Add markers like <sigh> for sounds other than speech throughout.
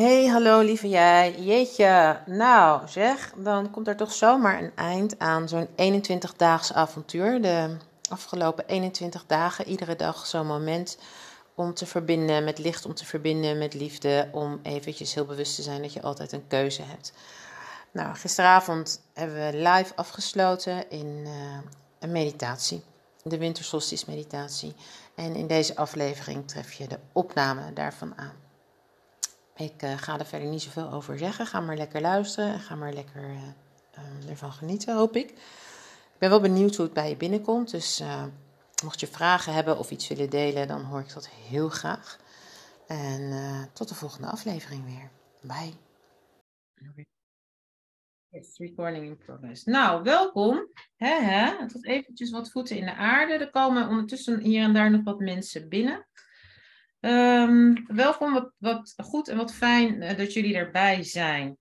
Hey, hallo lieve jij. Jeetje, nou zeg, dan komt er toch zomaar een eind aan zo'n 21-daags avontuur. De afgelopen 21 dagen, iedere dag zo'n moment om te verbinden met licht, om te verbinden met liefde, om eventjes heel bewust te zijn dat je altijd een keuze hebt. Nou, gisteravond hebben we live afgesloten in uh, een meditatie, de wintersolstice meditatie. En in deze aflevering tref je de opname daarvan aan. Ik uh, ga er verder niet zoveel over zeggen. Ga maar lekker luisteren en ga maar lekker uh, ervan genieten, hoop ik. Ik ben wel benieuwd hoe het bij je binnenkomt. Dus uh, mocht je vragen hebben of iets willen delen, dan hoor ik dat heel graag. En tot de volgende aflevering weer. Bye. Recording in progress. Nou, welkom. He, he. Tot eventjes wat voeten in de aarde. Er komen ondertussen hier en daar nog wat mensen binnen. Um, welkom, wat, goed en wat fijn uh, dat jullie erbij zijn.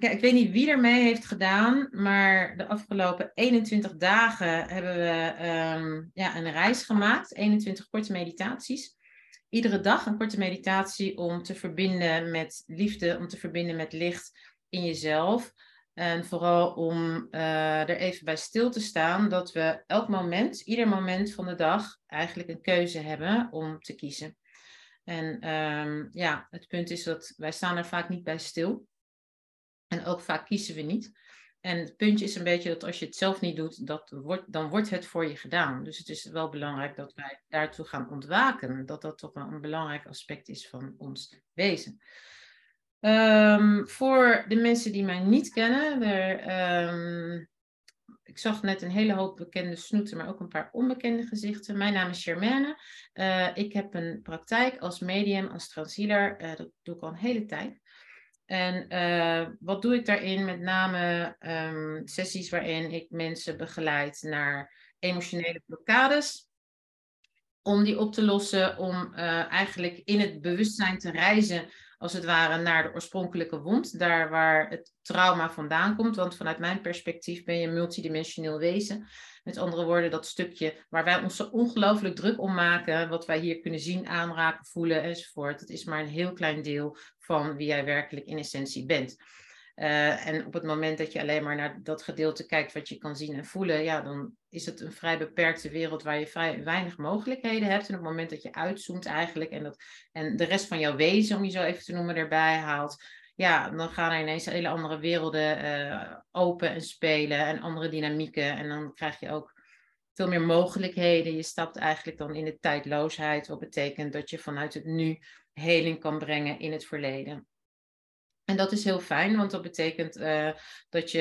Ja, ik weet niet wie er mee heeft gedaan, maar de afgelopen 21 dagen hebben we um, ja, een reis gemaakt. 21 korte meditaties. Iedere dag een korte meditatie om te verbinden met liefde, om te verbinden met licht in jezelf. En vooral om uh, er even bij stil te staan dat we elk moment, ieder moment van de dag, eigenlijk een keuze hebben om te kiezen. En um, ja, het punt is dat wij staan er vaak niet bij stil. En ook vaak kiezen we niet. En het puntje is een beetje dat als je het zelf niet doet, dat wordt, dan wordt het voor je gedaan. Dus het is wel belangrijk dat wij daartoe gaan ontwaken. Dat dat toch een belangrijk aspect is van ons wezen. Um, voor de mensen die mij niet kennen, um, ik zag net een hele hoop bekende snoeten, maar ook een paar onbekende gezichten. Mijn naam is Germaine. Uh, ik heb een praktijk als medium, als transhealer. Uh, dat doe ik al een hele tijd. En uh, wat doe ik daarin? Met name um, sessies waarin ik mensen begeleid naar emotionele blokkades. Om die op te lossen, om eigenlijk in het bewustzijn te reizen als het ware naar de oorspronkelijke wond, daar waar het trauma vandaan komt. Want vanuit mijn perspectief ben je een multidimensioneel wezen. Met andere woorden, dat stukje waar wij ons zo ongelooflijk druk om maken, wat wij hier kunnen zien, aanraken, voelen enzovoort, dat is maar een heel klein deel van wie jij werkelijk in essentie bent. Uh, en op het moment dat je alleen maar naar dat gedeelte kijkt wat je kan zien en voelen, ja, dan is het een vrij beperkte wereld waar je vrij weinig mogelijkheden hebt. En op het moment dat je uitzoomt eigenlijk en, dat, en de rest van jouw wezen, om je zo even te noemen, erbij haalt, ja, dan gaan er ineens hele andere werelden uh, open en spelen en andere dynamieken. En dan krijg je ook veel meer mogelijkheden. Je stapt eigenlijk dan in de tijdloosheid, wat betekent dat je vanuit het nu heling kan brengen in het verleden. En dat is heel fijn, want dat betekent uh, dat je,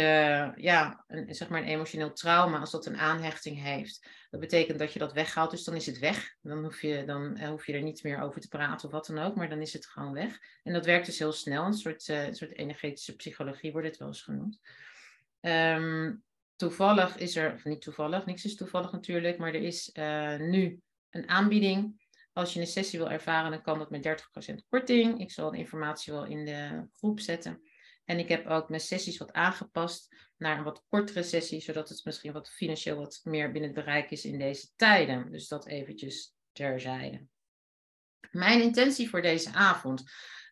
ja, een, zeg maar een emotioneel trauma, als dat een aanhechting heeft, dat betekent dat je dat weghaalt, dus dan is het weg. Dan hoef je, dan, uh, hoef je er niet meer over te praten of wat dan ook, maar dan is het gewoon weg. En dat werkt dus heel snel, een soort, uh, een soort energetische psychologie wordt het wel eens genoemd. Um, toevallig is er, of niet toevallig, niks is toevallig natuurlijk, maar er is nu een aanbieding als je een sessie wil ervaren, dan kan dat met 30% korting. Ik zal de informatie wel in de groep zetten. En ik heb ook mijn sessies wat aangepast naar een wat kortere sessie, zodat het misschien wat financieel wat meer binnen het bereik is in deze tijden. Dus dat eventjes terzijde. Mijn intentie voor deze avond.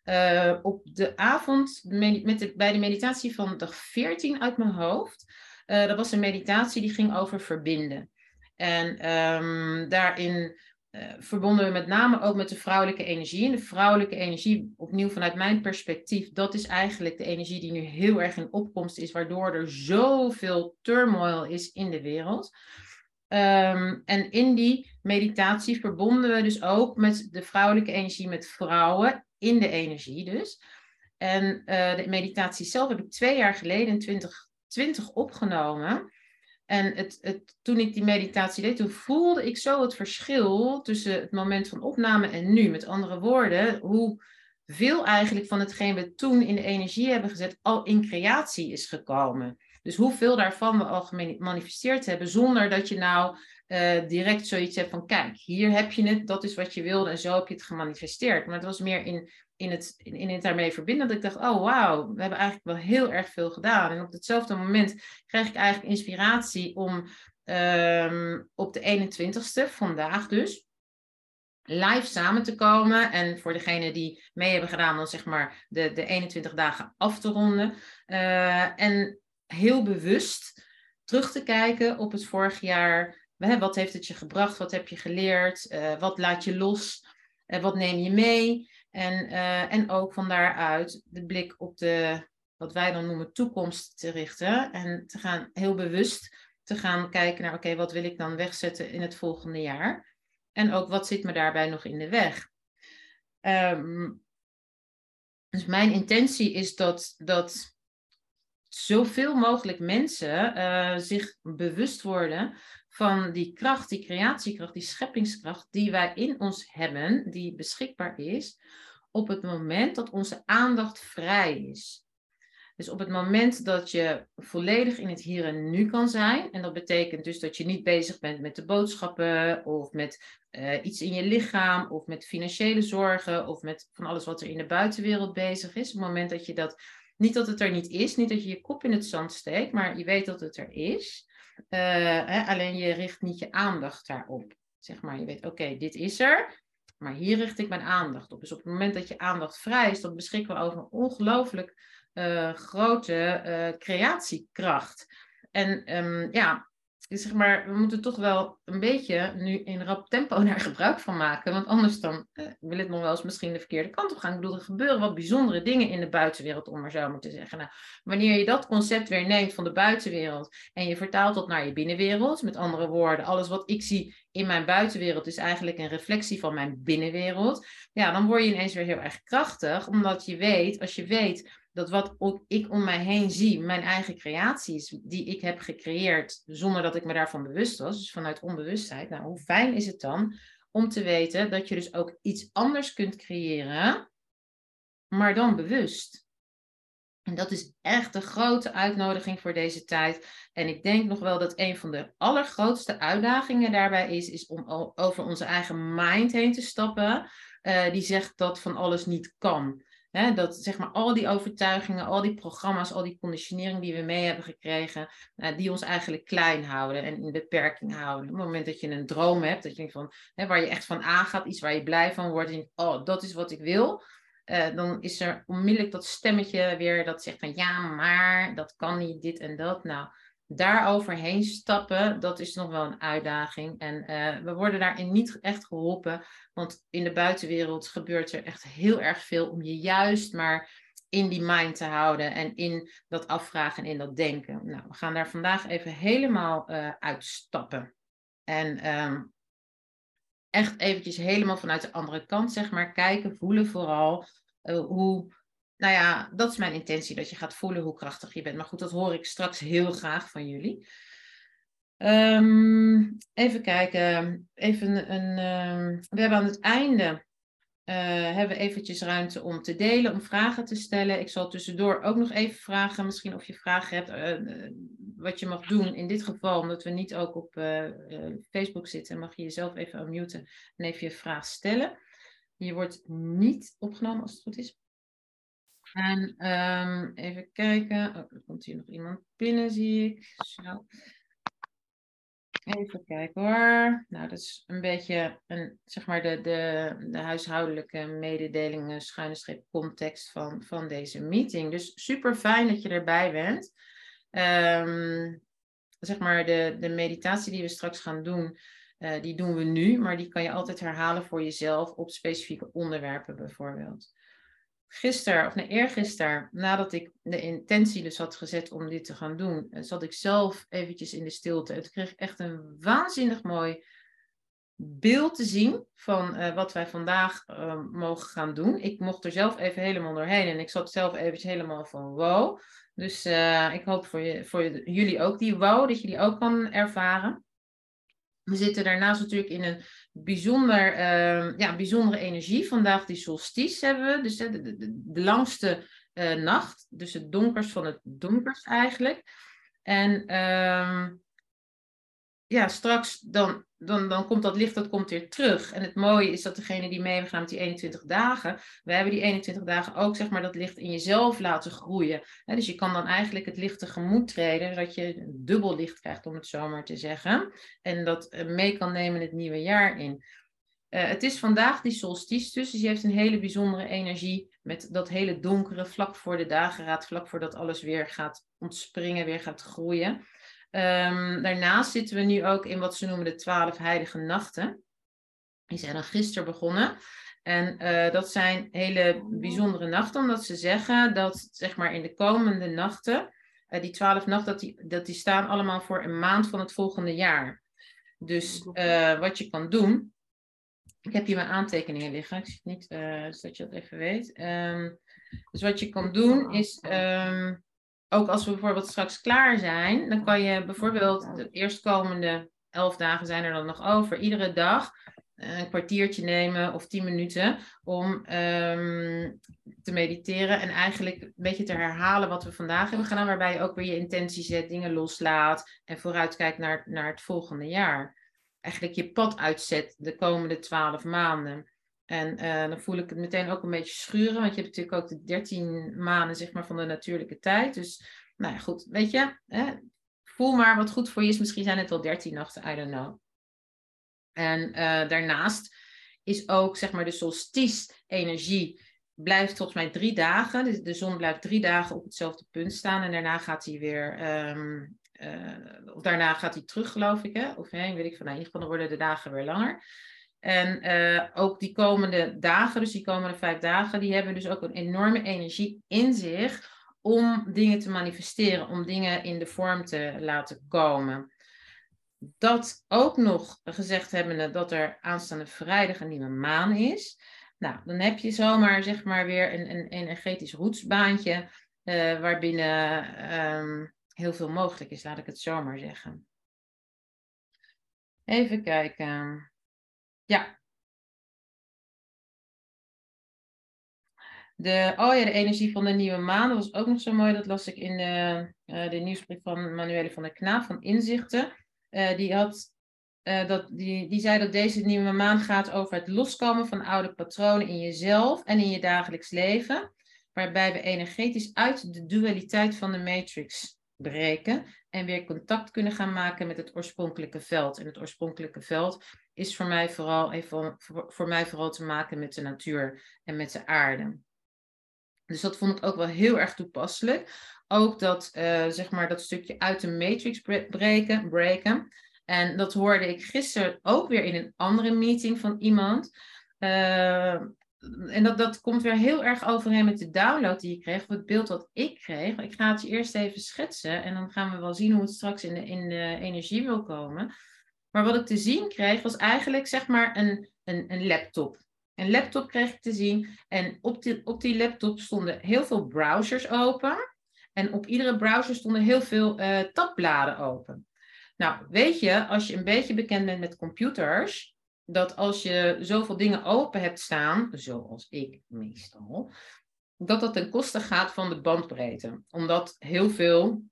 Uh, op de avond met de, bij de meditatie van dag 14 uit mijn hoofd. Uh, dat was een meditatie die ging over verbinden. En um, daarin verbonden we met name ook met de vrouwelijke energie. En de vrouwelijke energie, opnieuw vanuit mijn perspectief, dat is eigenlijk de energie die nu heel erg in opkomst is, waardoor er zoveel turmoil is in de wereld. Ehm, en in die meditatie verbonden we dus ook met de vrouwelijke energie, met vrouwen in de energie dus. En uh, de meditatie zelf heb ik twee jaar geleden in 2020 opgenomen. En het, het, toen ik die meditatie deed, toen voelde ik zo het verschil tussen het moment van opname en nu. Met andere woorden, hoe veel eigenlijk van hetgeen we toen in de energie hebben gezet al in creatie is gekomen. Dus hoeveel daarvan we al gemanifesteerd hebben, zonder dat je nou uh, direct zoiets hebt van, kijk, hier heb je het, dat is wat je wilde en zo heb je het gemanifesteerd. Maar het was meer in, in, het, in, het daarmee verbinden dat ik dacht, oh wauw, we hebben eigenlijk wel heel erg veel gedaan. En op hetzelfde moment krijg ik eigenlijk inspiratie om um, op de 21ste, vandaag dus, live samen te komen. En voor degenen die mee hebben gedaan, dan zeg maar de, de 21 dagen af te ronden. Uh, en heel bewust terug te kijken op het vorig jaar. Wat heeft het je gebracht? Wat heb je geleerd? Uh, wat laat je los? Uh, wat neem je mee? En, uh, en ook van daaruit de blik op de, wat wij dan noemen, toekomst te richten. En te gaan heel bewust te gaan kijken naar, oké, wat wil ik dan wegzetten in het volgende jaar? En ook wat zit me daarbij nog in de weg? Um, dus mijn intentie is dat, dat zoveel mogelijk mensen uh, zich bewust worden van die kracht, die creatiekracht, die scheppingskracht die wij in ons hebben, die beschikbaar is, op het moment dat onze aandacht vrij is. Dus op het moment dat je volledig in het hier en nu kan zijn, en dat betekent dus dat je niet bezig bent met de boodschappen of met uh, iets in je lichaam of met financiële zorgen of met van alles wat er in de buitenwereld bezig is. Op het moment dat je dat, niet dat het er niet is, niet dat je je kop in het zand steekt, maar je weet dat het er is. Uh, hè, alleen je richt niet je aandacht daarop. Zeg maar, je weet, oké, dit is er. Maar hier richt ik mijn aandacht op. Dus op het moment dat je aandacht vrij is, dan beschikken we over een ongelooflijk uh, grote uh, creatiekracht. En um, ja, zeg maar, we moeten toch wel een beetje nu in rap tempo <laughs> daar gebruik van maken. Want anders dan eh, wil het nog wel eens misschien de verkeerde kant op gaan. Ik bedoel, er gebeuren wat bijzondere dingen in de buitenwereld, om maar zo maar te zeggen. Nou, wanneer je dat concept weer neemt van de buitenwereld en je vertaalt dat naar je binnenwereld, met andere woorden, alles wat ik zie in mijn buitenwereld is eigenlijk een reflectie van mijn binnenwereld. Ja, dan word je ineens weer heel erg krachtig, omdat je weet, als je weet dat wat ik om mij heen zie, mijn eigen creaties die ik heb gecreëerd zonder dat ik me daarvan bewust was, dus vanuit onbewustheid. Nou, hoe fijn is het dan om te weten dat je dus ook iets anders kunt creëren, maar dan bewust. En dat is echt de grote uitnodiging voor deze tijd. En ik denk nog wel dat een van de allergrootste uitdagingen daarbij is, is om over onze eigen mind heen te stappen. Uh, die zegt dat van alles niet kan dat zeg maar al die overtuigingen, al die programma's, al die conditionering die we mee hebben gekregen, uh, die ons eigenlijk klein houden en in beperking houden. Op het moment dat je een droom hebt, dat je van, waar je echt van aangaat, iets waar je blij van wordt, en je oh, dat is wat ik wil. Uh, dan is er onmiddellijk dat stemmetje weer dat zegt van ja, maar dat kan niet, dit en dat. Nou, daar overheen stappen, dat is nog wel een uitdaging. En uh, we worden daarin niet echt geholpen, want in de buitenwereld gebeurt er echt heel erg veel om je juist maar in die mind te houden en in dat afvragen en in dat denken. Nou, we gaan daar vandaag even helemaal uh, uitstappen. En um, echt eventjes helemaal vanuit de andere kant, zeg maar, kijken, voelen vooral uh, hoe nou ja, dat is mijn intentie, dat je gaat voelen hoe krachtig je bent. Maar goed, dat hoor ik straks heel graag van jullie. Um, even kijken. Even een, um, we hebben aan het einde uh, hebben eventjes ruimte om te delen, om vragen te stellen. Ik zal tussendoor ook nog even vragen, misschien of je vragen hebt, uh, wat je mag doen. In dit geval, omdat we niet ook op Facebook zitten, mag je jezelf even unmuten en even je vraag stellen. Je wordt niet opgenomen als het goed is. En um, even kijken. Oh, er komt hier nog iemand binnen, zie ik. Zo. Even kijken hoor. Nou, dat is een beetje een, zeg maar de, de, de huishoudelijke mededelingen, schuine streep context van, van deze meeting. Dus super fijn dat je erbij bent. Um, zeg maar de, de meditatie die we straks gaan doen, Eh, die doen we nu, maar die kan je altijd herhalen voor jezelf op specifieke onderwerpen bijvoorbeeld. Gisteren, of nee, eergisteren, nadat ik de intentie dus had gezet om dit te gaan doen, eh, zat ik zelf eventjes in de stilte. Het kreeg echt een waanzinnig mooi beeld te zien van uh, wat wij vandaag uh, mogen gaan doen. Ik mocht er zelf even helemaal doorheen en ik zat zelf eventjes helemaal van wow. Dus uh, ik hoop voor, je, voor jullie ook die wow, dat je die ook kan ervaren. We zitten daarnaast natuurlijk in een bijzonder, uh, ja, bijzondere energie. Vandaag die solstice hebben we, dus de, de, de langste uh, nacht. Dus het donkers van het donkers eigenlijk. En uh, ja, straks dan, dan, dan komt dat licht, dat komt weer terug. En het mooie is dat degene die meegaan met die 21 dagen, we hebben die 21 dagen ook zeg maar dat licht in jezelf laten groeien. dus je kan dan eigenlijk het licht tegemoet treden, zodat je dubbel licht krijgt, om het zo maar te zeggen. En dat eh, mee kan nemen het nieuwe jaar in. Uh, het is vandaag die solstice, dus die heeft een hele bijzondere energie met dat hele donkere vlak voor de dageraad, vlak voordat alles weer gaat ontspringen, weer gaat groeien. Um, daarnaast zitten we nu ook in wat ze noemen de twaalf heilige nachten. Die zijn dan gisteren begonnen. En uh, dat zijn hele bijzondere nachten, omdat ze zeggen dat zeg maar in de komende nachten, uh, die twaalf nachten, dat die, dat die staan allemaal voor een maand van het volgende jaar. Dus uh, wat je kan doen, ik heb hier mijn aantekeningen liggen, ik zie het niet, zodat je dat even weet. Um, dus wat je kan doen is, um, ook als we bijvoorbeeld straks klaar zijn, dan kan je bijvoorbeeld de eerstkomende elf dagen zijn er dan nog over. Iedere dag een kwartiertje nemen of tien minuten om um, te mediteren en eigenlijk een beetje te herhalen wat we vandaag hebben gedaan, waarbij je ook weer je intentie zet, dingen loslaat en vooruitkijkt naar, naar het volgende jaar. Eigenlijk je pad uitzet de komende twaalf maanden. En uh, dan voel ik het meteen ook een beetje schuren, want je hebt natuurlijk ook de 13 maanden zeg maar, van de natuurlijke tijd. Dus, nou ja, goed, weet je, hè, voel maar wat goed voor je is. Misschien zijn het wel 13 nachten, I don't know. En uh, daarnaast is ook, zeg maar, de solstice-energie blijft volgens mij drie dagen. De, zon blijft drie dagen op hetzelfde punt staan en daarna gaat hij weer, um, uh, of daarna gaat hij terug, geloof ik, hè? Of heen, weet ik van, nou, in ieder geval worden de dagen weer langer. En uh, ook die komende dagen, dus die komende vijf dagen, die hebben dus ook een enorme energie in zich om dingen te manifesteren, om dingen in de vorm te laten komen. Dat ook nog gezegd hebbende dat er aanstaande vrijdag een nieuwe maan is. Nou, dan heb je zomaar zeg maar weer een, een energetisch roetsbaantje uh, waarbinnen um, heel veel mogelijk is, laat ik het zomaar zeggen. Even kijken. Ja. De, oh ja, de energie van de nieuwe maan, was ook nog zo mooi. Dat las ik in de, uh, de nieuwsbrief van Manuele van der Knaap van Inzichten. Uh, die, had, uh, dat, die, die zei dat deze nieuwe maan gaat over het loskomen van oude patronen in jezelf en in je dagelijks leven. Waarbij we energetisch uit de dualiteit van de matrix breken en weer contact kunnen gaan maken met het oorspronkelijke veld. En het oorspronkelijke veld is voor mij vooral, even, voor, voor mij vooral te maken met de natuur en met de aarde. Dus dat vond ik ook wel heel erg toepasselijk. Ook dat, uh, zeg maar, dat stukje uit de matrix breken, breken. En dat hoorde ik gisteren ook weer in een andere meeting van iemand. Uh, en dat, dat komt weer heel erg overeen met de download die je kreeg, of het beeld wat ik kreeg. Ik ga het je eerst even schetsen en dan gaan we wel zien hoe het straks in de, in de energie wil komen. Maar wat ik te zien kreeg was eigenlijk zeg maar een, een, een laptop. Een laptop kreeg ik te zien en op die, op die laptop stonden heel veel browsers open. En op iedere browser stonden heel veel uh, tabbladen open. Nou, weet je, als je een beetje bekend bent met computers, dat als je zoveel dingen open hebt staan, zoals ik meestal, dat dat ten koste gaat van de bandbreedte. Omdat heel veel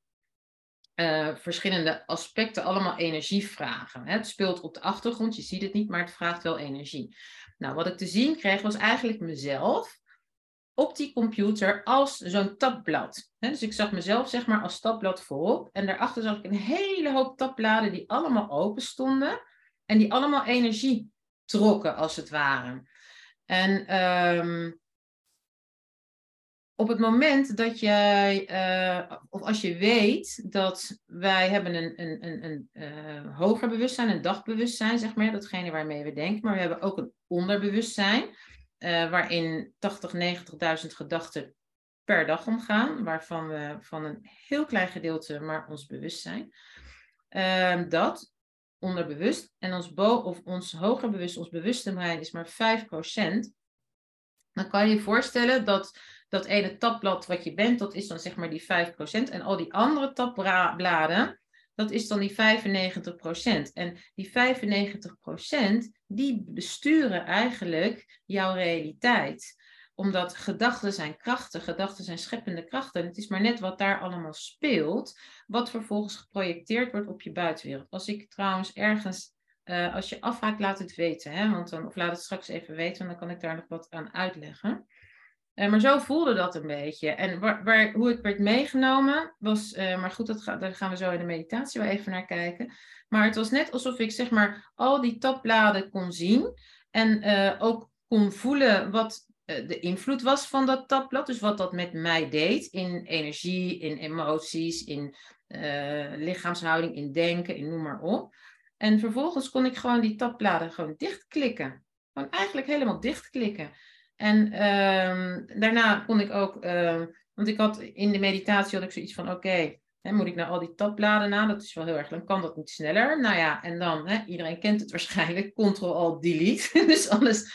uh, verschillende aspecten allemaal energie vragen. Het speelt op de achtergrond, je ziet het niet, maar het vraagt wel energie. Nou, wat ik te zien kreeg was eigenlijk mezelf op die computer als zo'n tabblad. Dus ik zag mezelf zeg maar als tabblad voorop en daarachter zag ik een hele hoop tabbladen die allemaal open stonden en die allemaal energie trokken als het ware. En um, op het moment dat jij, uh, of als je weet dat wij hebben een, een, een, een uh, hoger bewustzijn, een dagbewustzijn, zeg maar, datgene waarmee we denken, maar we hebben ook een onderbewustzijn, uh, waarin 80, 90.000 gedachten per dag omgaan, waarvan we van een heel klein gedeelte maar ons bewust zijn. Ehm, dat onderbewust en ons, bo of ons hoger bewust, ons bewuste brein is maar 5%. Dan kan je je voorstellen dat dat ene tabblad wat je bent, dat is dan zeg maar die 5%. En al die andere tabbladen, dat is dan die 95%. En die 95%, die besturen eigenlijk jouw realiteit omdat gedachten zijn krachten, gedachten zijn scheppende krachten. Het is maar net wat daar allemaal speelt, wat vervolgens geprojecteerd wordt op je buitenwereld. Als ik trouwens ergens, uh, als je afhaakt, laat het weten. Hè? Want dan, of laat het straks even weten, want dan kan ik daar nog wat aan uitleggen. Uh, maar zo voelde dat een beetje. En waar, waar, hoe ik werd meegenomen was, uh, maar goed, dat daar gaan we zo in de meditatie wel even naar kijken. Maar het was net alsof ik zeg maar al die tabbladen kon zien en ook kon voelen wat eh, de invloed was van dat tabblad. Dus wat dat met mij deed in energie, in emoties, in lichaamshouding, in denken, in noem maar op. En vervolgens kon ik gewoon die tabbladen gewoon dichtklikken. Gewoon eigenlijk helemaal dichtklikken. En uh, daarna kon ik ook, uh, want ik had in de meditatie had ik zoiets van, oké, moet ik nou al die tabbladen na? Dat is wel heel erg, dan kan dat niet sneller. Nou ja, en dan, hè, iedereen kent het waarschijnlijk, <laughs> Ctrl-Alt-Delete. <laughs> dus alles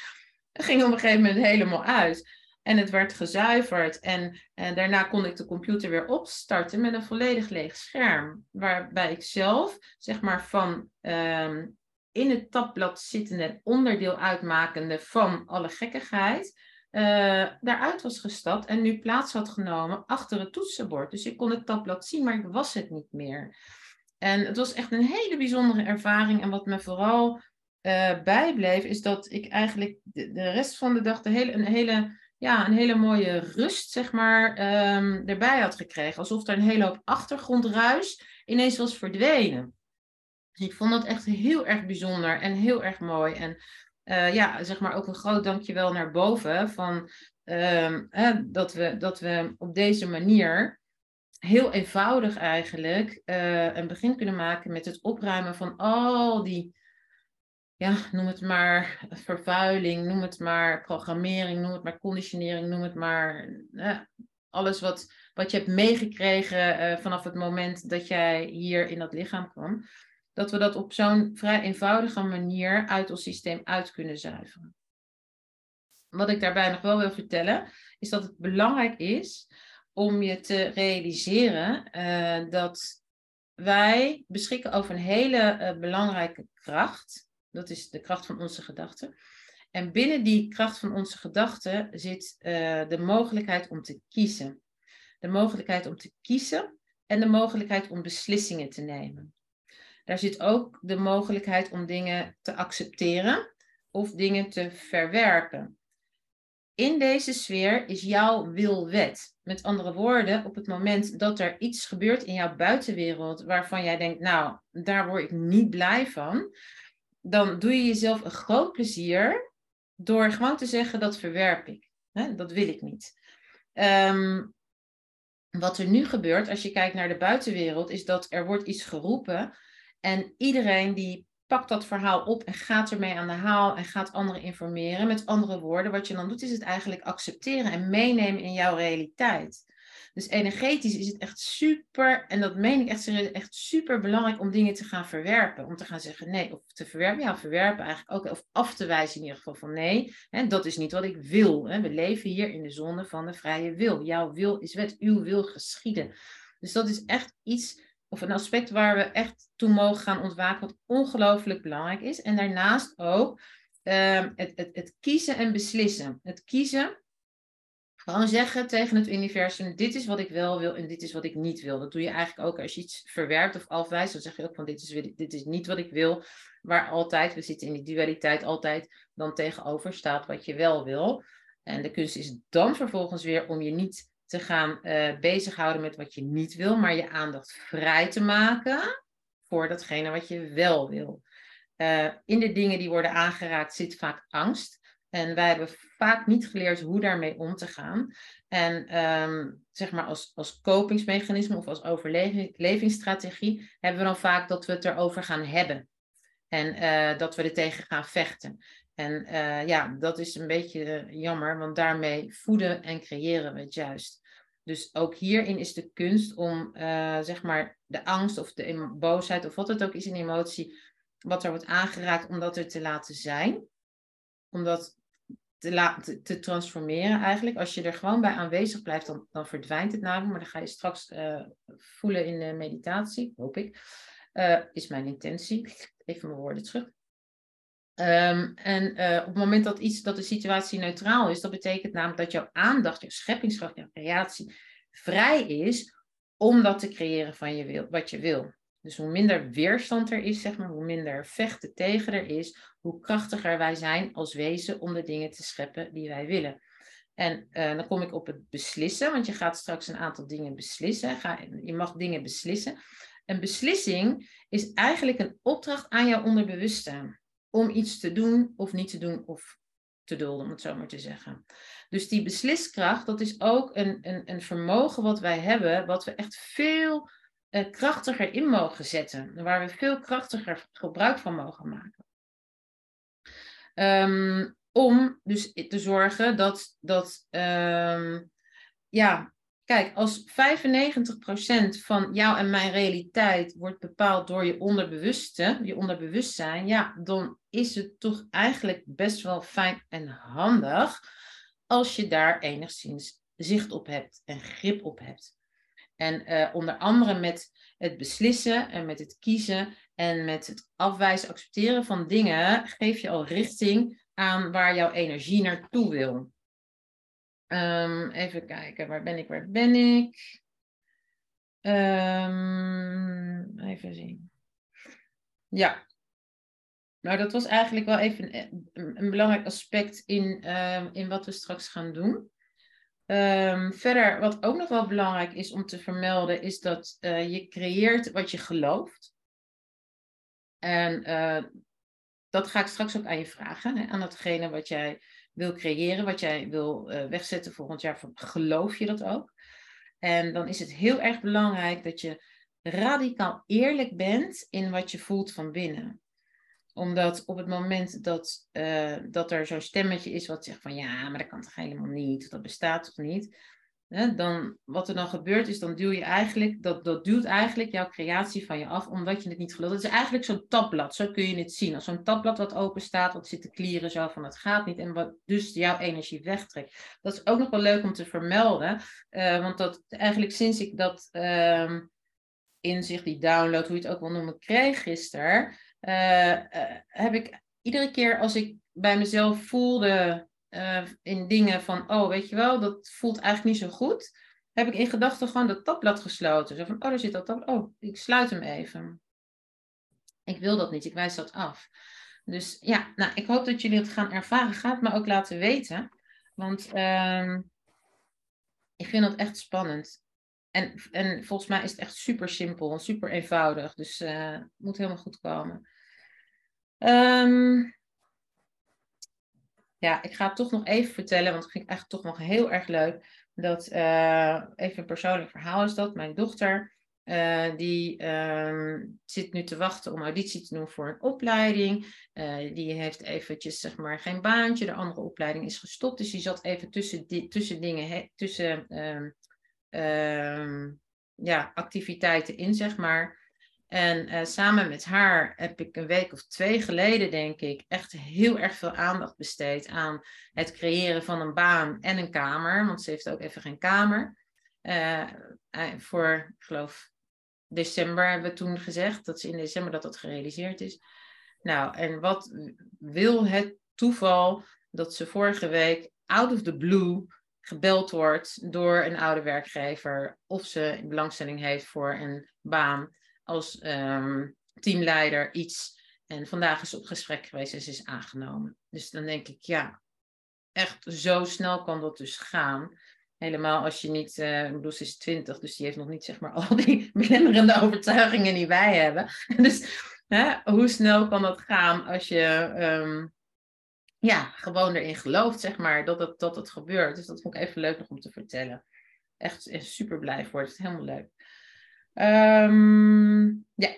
ging op een gegeven moment helemaal uit. En het werd gezuiverd. En, daarna kon ik de computer weer opstarten met een volledig leeg scherm. Waarbij ik zelf, zeg maar, van um, in het tabblad zittende onderdeel uitmakende van alle gekkigheid. Uh, daaruit was gestapt en nu plaats had genomen achter het toetsenbord. Dus ik kon het tabblad zien, maar ik was het niet meer. En het was echt een hele bijzondere ervaring. En wat me vooral uh, bijbleef, is dat ik eigenlijk de, rest van de dag de hele, een, hele, ja, een hele mooie rust, zeg maar, um, erbij had gekregen. Alsof er een hele hoop achtergrondruis ineens was verdwenen. Ik vond dat echt heel erg bijzonder en heel erg mooi. En uh, ja, zeg maar ook een groot dankjewel naar boven van hè, dat, we, dat we op deze manier heel eenvoudig eigenlijk uh, een begin kunnen maken met het opruimen van al die ja, noem het maar vervuiling, noem het maar programmering, noem het maar conditionering, noem het maar alles wat, wat je hebt meegekregen uh, vanaf het moment dat jij hier in dat lichaam kwam, dat we dat op zo'n vrij eenvoudige manier uit ons systeem uit kunnen zuiveren. Wat ik daarbij nog wel wil vertellen, is dat het belangrijk is om je te realiseren uh, dat wij beschikken over een hele uh, belangrijke kracht. Dat is de kracht van onze gedachten. En binnen die kracht van onze gedachten zit uh, de mogelijkheid om te kiezen. De mogelijkheid om te kiezen en de mogelijkheid om beslissingen te nemen. Daar zit ook de mogelijkheid om dingen te accepteren of dingen te verwerpen. In deze sfeer is jouw wil wet. Met andere woorden, op het moment dat er iets gebeurt in jouw buitenwereld waarvan jij denkt, nou, daar word ik niet blij van, dan doe je jezelf een groot plezier door gewoon te zeggen dat verwerp ik. Dat wil ik niet. Ehm, wat er nu gebeurt, als je kijkt naar de buitenwereld, is dat er wordt iets geroepen en iedereen die pakt dat verhaal op en gaat ermee aan de haal en gaat anderen informeren. Met andere woorden, wat je dan doet, is het eigenlijk accepteren en meenemen in jouw realiteit. Dus energetisch is het echt super, en dat meen ik echt, echt super belangrijk om dingen te gaan verwerpen. Om te gaan zeggen nee, of te verwerpen, ja, verwerpen eigenlijk ook, of af te wijzen in ieder geval van nee, hè, dat is niet wat ik wil. Hè. We leven hier in de zone van de vrije wil. Jouw wil is wet, uw wil geschieden. Dus dat is echt iets, of een aspect waar we echt toe mogen gaan ontwaken, wat ongelooflijk belangrijk is. En daarnaast ook um, het, het, het kiezen en beslissen. Het kiezen gewoon zeggen tegen het universum, dit is wat ik wel wil en dit is wat ik niet wil. Dat doe je eigenlijk ook als je iets verwerpt of afwijst. Dan zeg je ook van dit is, dit is niet wat ik wil. Waar altijd, we zitten in die dualiteit, altijd dan tegenover staat wat je wel wil. En de kunst is dan vervolgens weer om je niet te gaan uh, bezighouden met wat je niet wil, maar je aandacht vrij te maken voor datgene wat je wel wil. Uh, in de dingen die worden aangeraakt zit vaak angst. En wij hebben vaak niet geleerd hoe daarmee om te gaan. En ehm, zeg maar als, als kopingsmechanisme of als overlevingsstrategie hebben we dan vaak dat we het erover gaan hebben. En uh, dat we er tegen gaan vechten. En uh, ja, dat is een beetje jammer, want daarmee voeden en creëren we het juist. Dus ook hierin is de kunst om uh, zeg maar de angst of de boosheid of wat het ook is in emotie, wat er wordt aangeraakt, om dat er te laten zijn. Om dat te, te transformeren eigenlijk. Als je er gewoon bij aanwezig blijft, dan, dan verdwijnt het namelijk. Maar dan ga je straks voelen in de meditatie, hoop ik. Is mijn intentie. Even mijn woorden terug. Um, en uh, op het moment dat, iets, dat de situatie neutraal is, dat betekent namelijk dat jouw aandacht, je scheppingskracht, je creatie vrij is om dat te creëren van je wil, wat je wil. Dus hoe minder weerstand er is, zeg maar, hoe minder vechten tegen er is, hoe krachtiger wij zijn als wezen om de dingen te scheppen die wij willen. En uh, dan kom ik op het beslissen, want je gaat straks een aantal dingen beslissen. Ga, je mag dingen beslissen. Een beslissing is eigenlijk een opdracht aan jouw onderbewustzijn om iets te doen of niet te doen of te dulden, om het zo maar te zeggen. Dus die besliskracht, dat is ook een, een, een vermogen wat wij hebben, wat we echt veel uh, krachtiger in mogen zetten, waar we veel krachtiger gebruik van mogen maken. Um, om dus te zorgen dat, dat um, ja, kijk, als 95% van jou en mijn realiteit wordt bepaald door je onderbewuste, je onderbewustzijn, ja, dan is het toch eigenlijk best wel fijn en handig als je daar enigszins zicht op hebt en grip op hebt. En uh, onder andere met het beslissen en met het kiezen en met het afwijzen, accepteren van dingen, geef je al richting aan waar jouw energie naartoe wil. Um, even kijken, waar ben ik, waar ben ik? Um, even zien. Ja. Nou, dat was eigenlijk wel even een, belangrijk aspect in, um, in wat we straks gaan doen. Verder, wat ook nog wel belangrijk is om te vermelden, is dat uh, je creëert wat je gelooft. En uh, dat ga ik straks ook aan je vragen, hè, aan datgene wat jij wil creëren, wat jij wil uh, wegzetten volgend jaar. Geloof je dat ook? En dan is het heel erg belangrijk dat je radicaal eerlijk bent in wat je voelt van binnen omdat op het moment dat, uh, dat er zo'n stemmetje is wat zegt van ja, maar dat kan toch helemaal niet, dat bestaat toch niet. Dan, wat er dan gebeurt is, dan duw je eigenlijk, dat, dat duwt eigenlijk jouw creatie van je af, omdat je het niet gelooft. Het is eigenlijk zo'n tabblad, zo kun je het zien. Als zo'n tabblad wat open staat, wat zit te klieren zo van het gaat niet en wat dus jouw energie wegtrekt. Dat is ook nog wel leuk om te vermelden, uh, want dat eigenlijk sinds ik dat uh, inzicht, die download, hoe je het ook wil noemen, kreeg gisteren, uh, heb ik iedere keer als ik bij mezelf voelde uh, in dingen van, oh weet je wel, dat voelt eigenlijk niet zo goed, heb ik in gedachten gewoon dat tabblad gesloten. Zo van, oh daar zit dat tabblad, oh ik sluit hem even. Ik wil dat niet, ik wijs dat af. Dus ja, nou, ik hoop dat jullie het gaan ervaren. Ga het me ook laten weten. Want uh, ik vind dat echt spannend. En, en volgens mij is het echt super simpel super eenvoudig. Dus uh, het moet helemaal goed komen. Um, ja, ik ga het toch nog even vertellen, want ik vind het eigenlijk toch nog heel erg leuk. Dat, uh, even een persoonlijk verhaal is dat. Mijn dochter, uh, die um, zit nu te wachten om auditie te doen voor een opleiding. Uh, die heeft eventjes, zeg maar, geen baantje. De andere opleiding is gestopt. Dus die zat even tussen, tussen dingen, tussen um, um, ja, activiteiten in, zeg maar. En uh, samen met haar heb ik een week of twee geleden, denk ik, echt heel erg veel aandacht besteed aan het creëren van een baan en een kamer. Want ze heeft ook even geen kamer. Uh, voor, ik geloof, december hebben we toen gezegd, dat ze in december dat dat gerealiseerd is. Nou, en wat wil het toeval dat ze vorige week out of the blue gebeld wordt door een oude werkgever of ze belangstelling heeft voor een baan als um, teamleider iets. En vandaag is op gesprek geweest en ze is aangenomen. Dus dan denk ik, ja, echt zo snel kan dat dus gaan. Helemaal als je niet, uh, bedoel, ze is twintig, dus die heeft nog niet zeg maar <laughs> al die belemmerende overtuigingen die wij hebben. <laughs> Dus hè, hoe snel kan dat gaan als je um, ja, gewoon erin gelooft, zeg maar, dat het, dat het gebeurt. Dus dat vond ik even leuk nog om te vertellen. Echt, super blij voor. Het is helemaal leuk. Ehm, ja,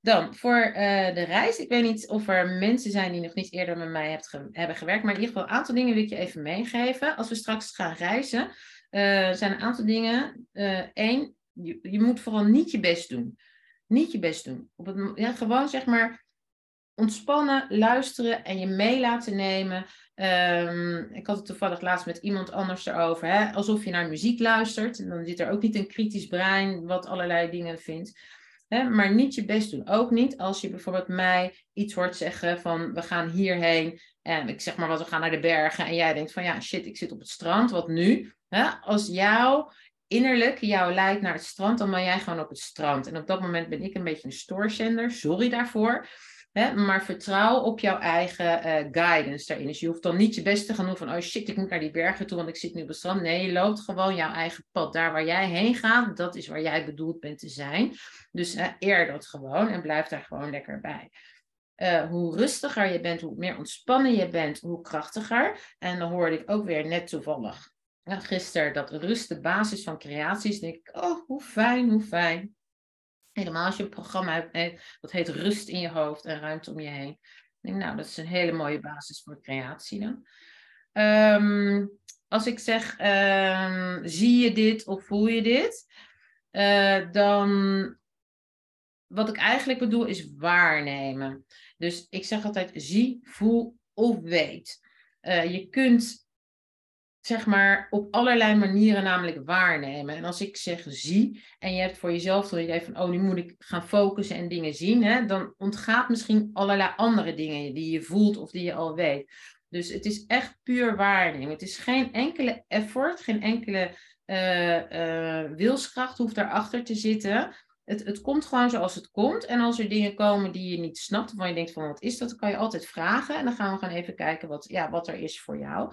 dan voor uh, de reis. Ik weet niet of er mensen zijn die nog niet eerder met mij hebben gewerkt, maar in ieder geval een aantal dingen wil ik je even meegeven. Als we straks gaan reizen, uh, zijn een aantal dingen. Eén, uh, je, je, moet vooral niet je best doen. Niet je best doen. Op het, ja, gewoon zeg maar ontspannen, luisteren en je mee laten nemen. Um, ik had het toevallig laatst met iemand anders erover. Hè? Alsof je naar muziek luistert. En dan zit er ook niet een kritisch brein wat allerlei dingen vindt. Hè? Maar niet je best doen. Ook niet als je bijvoorbeeld mij iets hoort zeggen van we gaan hierheen. En ik zeg maar wat we gaan naar de bergen. En jij denkt van ja shit ik zit op het strand. Wat nu? Hè? Als jou innerlijk jou leidt naar het strand, dan ben jij gewoon op het strand. En op dat moment ben ik een beetje een stoorzender. Sorry daarvoor. Hè, maar vertrouw op jouw eigen uh, guidance daarin. Dus je hoeft dan niet je best te gaan doen van, oh shit, ik moet naar die bergen toe, want ik zit nu op het strand. Nee, je loopt gewoon jouw eigen pad. Daar waar jij heen gaat, dat is waar jij bedoeld bent te zijn. Dus uh, eer dat gewoon en blijf daar gewoon lekker bij. Uh, hoe rustiger je bent, hoe meer ontspannen je bent, hoe krachtiger. En dan hoorde ik ook weer net toevallig gisteren dat rust de basis van creatie is. denk ik, oh, hoe fijn, hoe fijn. Helemaal als je een programma hebt dat heet rust in je hoofd en ruimte om je heen. Denk, nou, dat is een hele mooie basis voor creatie dan. Um, als ik zeg, um, zie je dit of voel je dit? Uh, dan, wat ik eigenlijk bedoel is waarnemen. Dus ik zeg altijd, zie, voel of weet. Uh, je kunt zeg maar, op allerlei manieren namelijk waarnemen. En als ik zeg zie, en je hebt voor jezelf dan idee van, oh, nu moet ik gaan focussen en dingen zien, hè, dan ontgaat misschien allerlei andere dingen die je voelt of die je al weet. Dus het is echt puur waarnemen. Het is geen enkele effort, geen enkele uh, uh, wilskracht hoeft daarachter te zitten. Het, het komt gewoon zoals het komt. En als er dingen komen die je niet snapt, waarvan je denkt van wat is dat, dan kan je altijd vragen. En dan gaan we gaan even kijken wat, ja, wat er is voor jou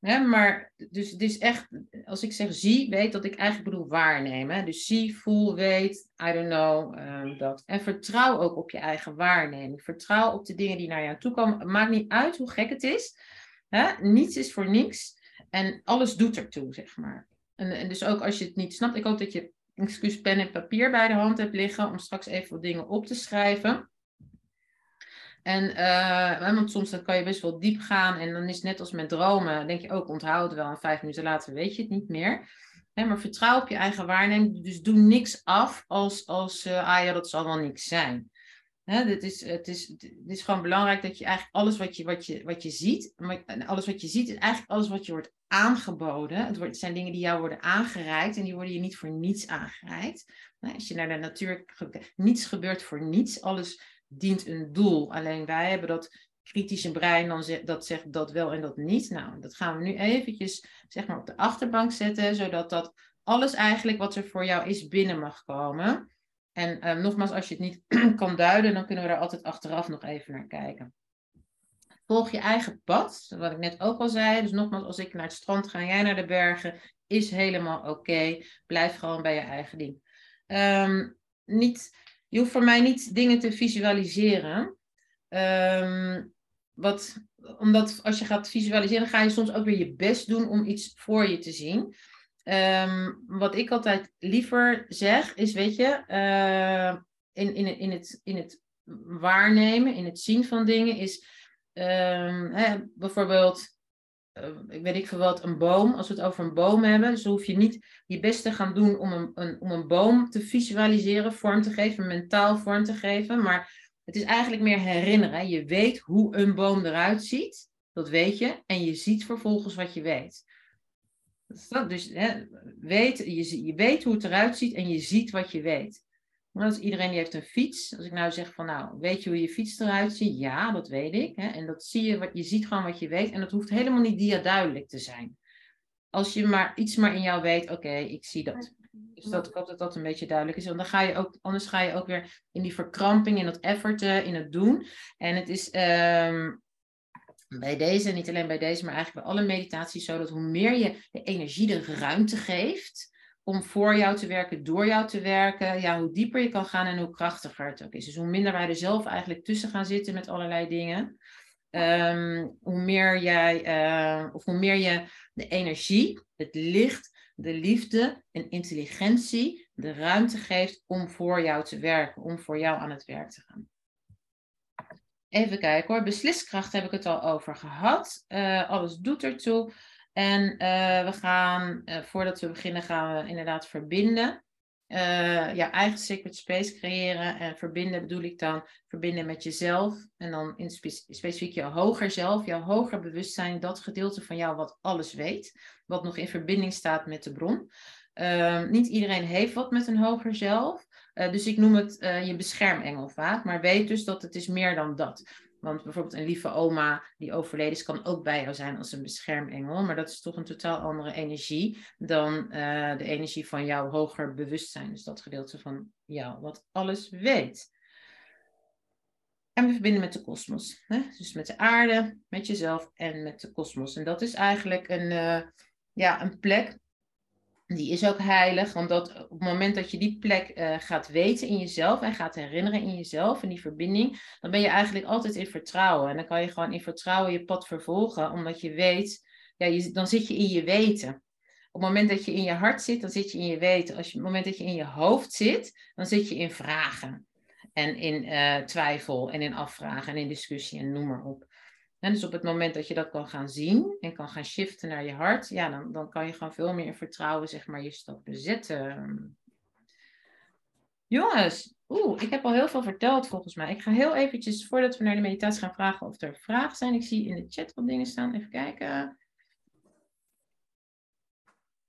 maar dus het is echt, als ik zeg zie, weet dat ik eigenlijk bedoel waarnemen. Dus zie, voel, weet, I don't know, um, dat. En vertrouw ook op je eigen waarneming. Vertrouw op de dingen die naar jou toe komen. Maakt niet uit hoe gek het is. Hè? Niets is voor niks. En alles doet ertoe, zeg maar. En, en dus ook als je het niet snapt, ik hoop dat je, excuus, pen en papier bij de hand hebt liggen om straks even wat dingen op te schrijven. En uh, want soms dan kan je best wel diep gaan en dan is het net als met dromen, denk je ook onthoud wel en vijf minuten later weet je het niet meer. maar vertrouw op je eigen waarneming, dus doe niks af als, als uh, ah ja, dat zal wel niks zijn. Hè, dit is, het, is, het is gewoon belangrijk dat je eigenlijk alles wat je, wat je, wat je ziet, alles wat je ziet is eigenlijk alles wat je wordt aangeboden. Het, zijn dingen die jou worden aangereikt en die worden je niet voor niets aangereikt. Als je naar de natuur, niets gebeurt voor niets, alles dient een doel. Alleen wij hebben dat kritische brein dan dat zegt dat wel en dat niet. Nou, dat gaan we nu eventjes zeg maar op de achterbank zetten, zodat dat alles eigenlijk wat er voor jou is binnen mag komen. En uh, nogmaals, als je het niet <clears throat> kan duiden, dan kunnen we daar altijd achteraf nog even naar kijken. Volg je eigen pad, wat ik net ook al zei. Dus nogmaals, als ik naar het strand ga jij naar de bergen, is helemaal oké. Blijf gewoon bij je eigen ding. Um, niet je hoeft voor mij niet dingen te visualiseren. Ehm, wat, omdat als je gaat visualiseren, ga je soms ook weer je best doen om iets voor je te zien. Ehm, wat ik altijd liever zeg, is, weet je, uh, in, in, in, het, in het waarnemen, in het zien van dingen, is um, hè, bijvoorbeeld ik weet ik veel wat, een boom, als we het over een boom hebben, dus hoef je niet je best te gaan doen om een, een, om een boom te visualiseren, vorm te geven, mentaal vorm te geven, maar het is eigenlijk meer herinneren. Je weet hoe een boom eruit ziet, dat weet je, en je ziet vervolgens wat je weet. Dus hè, weet, je, je weet hoe het eruit ziet en je ziet wat je weet. Als iedereen die heeft een fiets. Als ik nou zeg van nou, weet je hoe je fiets eruit ziet? Ja, dat weet ik. Hè? En dat zie je, wat, je ziet gewoon wat je weet. En dat hoeft helemaal niet dia duidelijk te zijn. Als je maar iets maar in jou weet, oké, ik zie dat. Dus dat, ik hoop dat dat een beetje duidelijk is. Want dan ga je ook, anders ga je ook weer in die verkramping, in dat effort, in het doen. En het is ehm, bij deze, niet alleen bij deze, maar eigenlijk bij alle meditaties zo dat hoe meer je de energie de ruimte geeft, om voor jou te werken, door jou te werken, ja, hoe dieper je kan gaan en hoe krachtiger het ook is. Dus hoe minder wij er zelf eigenlijk tussen gaan zitten met allerlei dingen. ehm, hoe meer jij, eh, of hoe meer je de energie, het licht, de liefde en intelligentie de ruimte geeft om voor jou te werken, om voor jou aan het werk te gaan. Even kijken hoor, besliskracht heb ik het al over gehad. Uh, alles doet ertoe. En uh, we gaan, uh, voordat we beginnen, gaan we inderdaad verbinden. ja, eigen secret space creëren. En verbinden bedoel ik dan verbinden met jezelf. En dan in spe specifiek jouw hoger zelf, jouw hoger bewustzijn. Dat gedeelte van jou wat alles weet. Wat nog in verbinding staat met de bron. Ehm, niet iedereen heeft wat met een hoger zelf. Uh, dus ik noem het uh, je beschermengel vaak. Maar weet dus dat het is meer dan dat. Want bijvoorbeeld een lieve oma die overleden is, kan ook bij jou zijn als een beschermengel. Maar dat is toch een totaal andere energie dan uh, de energie van jouw hoger bewustzijn. Dus dat gedeelte van jou, wat alles weet. En we verbinden met de kosmos. Dus met de aarde, met jezelf en met de kosmos. En dat is eigenlijk een, ja, een plek die is ook heilig, omdat op het moment dat je die plek uh, gaat weten in jezelf en gaat herinneren in jezelf en die verbinding, dan ben je eigenlijk altijd in vertrouwen. En dan kan je gewoon in vertrouwen je pad vervolgen, omdat je weet, ja, je, dan zit je in je weten. Op het moment dat je in je hart zit, dan zit je in je weten. Als je, op het moment dat je in je hoofd zit, dan zit je in vragen. En in uh, twijfel en in afvragen en in discussie en noem maar op. Dus op het moment dat je dat kan gaan zien en kan gaan shiften naar je hart, ja, dan, dan kan je gewoon veel meer in vertrouwen, zeg maar, je stappen zetten. Jongens, oeh, ik heb al heel veel verteld volgens mij. Ik ga heel eventjes, voordat we naar de meditatie gaan, vragen of er vragen zijn. Ik zie in de chat wat dingen staan. Even kijken.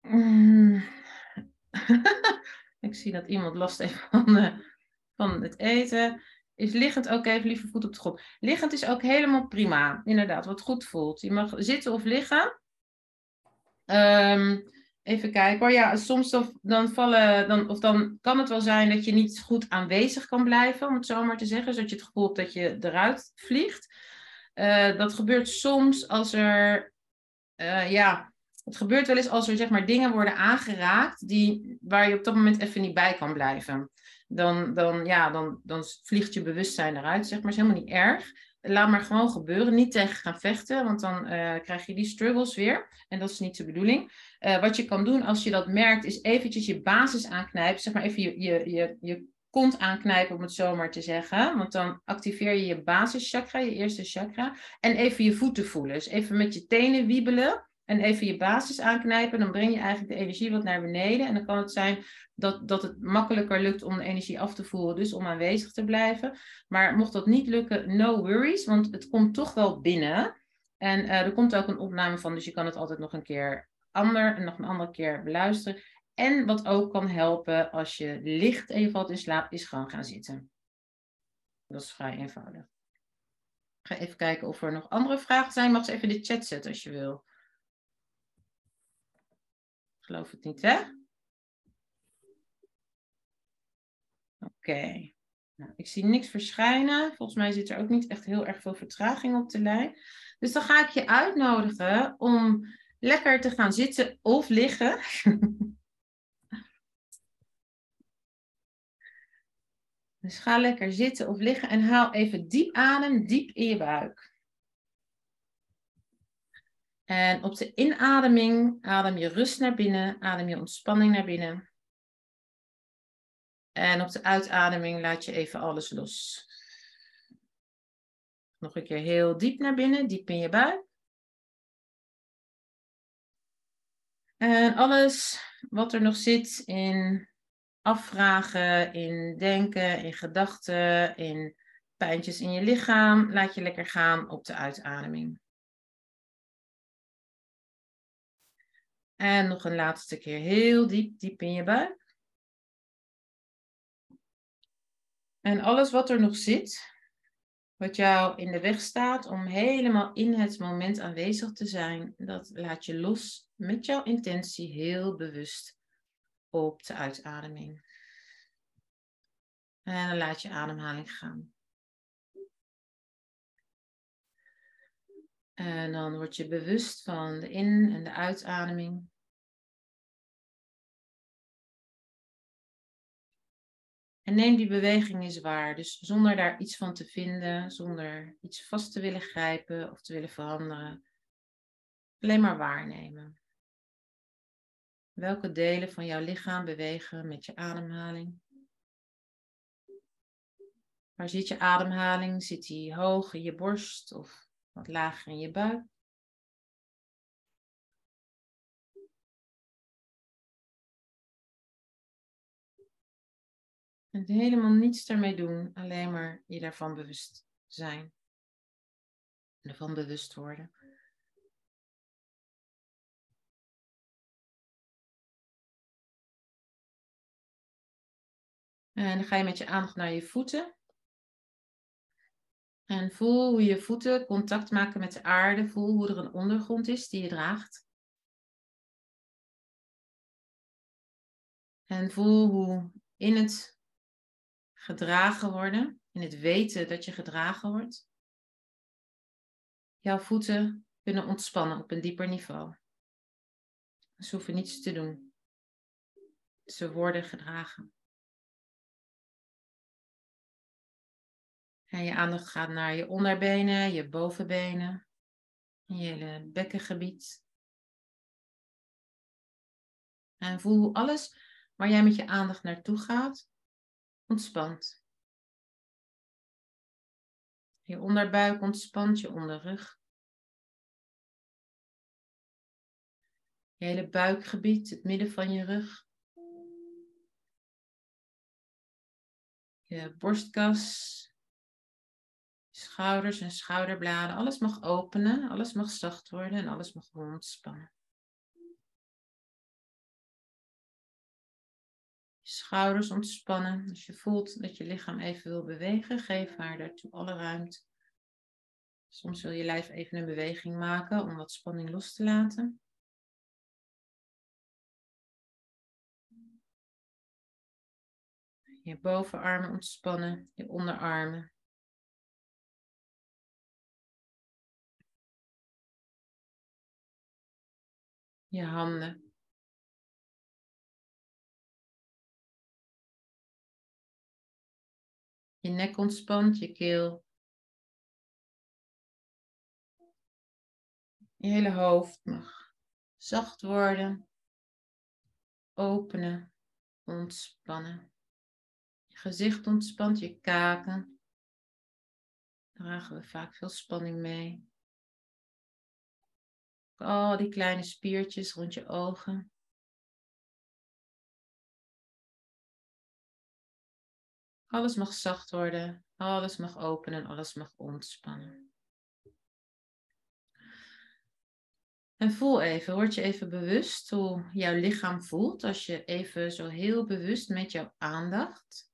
<laughs> Ik zie dat iemand last heeft van, uh, van het eten. Is liggend ook even liever voet op de grond. Liggend is ook helemaal prima, inderdaad, wat goed voelt. Je mag zitten of liggen. Um, even kijken hoor. Ja, soms dan, vallen, dan, of dan kan het wel zijn dat je niet goed aanwezig kan blijven, om het zo maar te zeggen. Zodat je het gevoel hebt dat je eruit vliegt. Uh, dat gebeurt soms als er, uh, ja, het gebeurt wel eens als er zeg maar dingen worden aangeraakt die, waar je op dat moment even niet bij kan blijven dan, dan, ja, dan, dan vliegt je bewustzijn eruit, zeg maar. is helemaal niet erg. Laat maar gewoon gebeuren. Niet tegen gaan vechten, want dan uh, krijg je die struggles weer. En dat is niet de bedoeling. Uh, wat je kan doen als je dat merkt, is eventjes je basis aanknijpen. Zeg maar even je, je, je, je kont aanknijpen, om het zo maar te zeggen. Want dan activeer je je basischakra, je eerste chakra. En even je voeten voelen. Dus even met je tenen wiebelen en even je basis aanknijpen, dan breng je eigenlijk de energie wat naar beneden. En dan kan het zijn dat, dat het makkelijker lukt om de energie af te voeren, dus om aanwezig te blijven. Maar mocht dat niet lukken, no worries, want het komt toch wel binnen. En uh, er komt ook een opname van, dus je kan het altijd nog een keer ander en nog een andere keer beluisteren. En wat ook kan helpen als je licht en je valt in slaap, is gewoon gaan zitten. Dat is vrij eenvoudig. Ik ga even kijken of er nog andere vragen zijn. Mag ze even de chat zetten als je wil geloof het niet, hè? Oké. Nou, ik zie niks verschijnen. Volgens mij zit er ook niet echt heel erg veel vertraging op de lijn. Dus dan ga ik je uitnodigen om lekker te gaan zitten of liggen. <laughs> dus ga lekker zitten of liggen en haal even diep adem, diep in je buik. En op de inademing adem je rust naar binnen, adem je ontspanning naar binnen. En op de uitademing laat je even alles los. Nog een keer heel diep naar binnen, diep in je buik. En alles wat er nog zit in afvragen, in denken, in gedachten, in pijntjes in je lichaam, laat je lekker gaan op de uitademing. En nog een laatste keer heel diep, diep in je buik. En alles wat er nog zit, wat jou in de weg staat om helemaal in het moment aanwezig te zijn, dat laat je los met jouw intentie heel bewust op de uitademing. En dan laat je ademhaling gaan. En dan word je bewust van de in- en de uitademing. En neem die beweging eens waar. Dus zonder daar iets van te vinden, zonder iets vast te willen grijpen of te willen veranderen. Alleen maar waarnemen. Welke delen van jouw lichaam bewegen met je ademhaling? Waar zit je ademhaling? Zit die hoog in je borst of wat lager in je buik? En helemaal niets ermee doen, alleen maar je daarvan bewust zijn. En ervan bewust worden. En dan ga je met je aandacht naar je voeten. En voel hoe je voeten contact maken met de aarde. Voel hoe er een ondergrond is die je draagt. En voel hoe in het gedragen worden, in het weten dat je gedragen wordt, jouw voeten kunnen ontspannen op een dieper niveau. Ze hoeven niets te doen. Ze worden gedragen. En je aandacht gaat naar je onderbenen, je bovenbenen, je hele bekkengebied. En voel alles waar jij met je aandacht naartoe gaat, ontspant. Je onderbuik ontspant, je onderrug. Je hele buikgebied, het midden van je rug. Je borstkas, schouders en schouderbladen. Alles mag openen, alles mag zacht worden en alles mag ontspannen. Je schouders ontspannen. Als je voelt dat je lichaam even wil bewegen, geef haar daartoe alle ruimte. Soms wil je lijf even een beweging maken om wat spanning los te laten. Je bovenarmen ontspannen, je onderarmen. Je handen. Je nek ontspant, je keel. Je hele hoofd mag zacht worden, openen, ontspannen. Je gezicht ontspant, je kaken. Dragen we vaak veel spanning mee. Al die kleine spiertjes rond je ogen. Alles mag zacht worden, alles mag openen, alles mag ontspannen. En voel even, word je even bewust hoe jouw lichaam voelt als je even zo heel bewust met jouw aandacht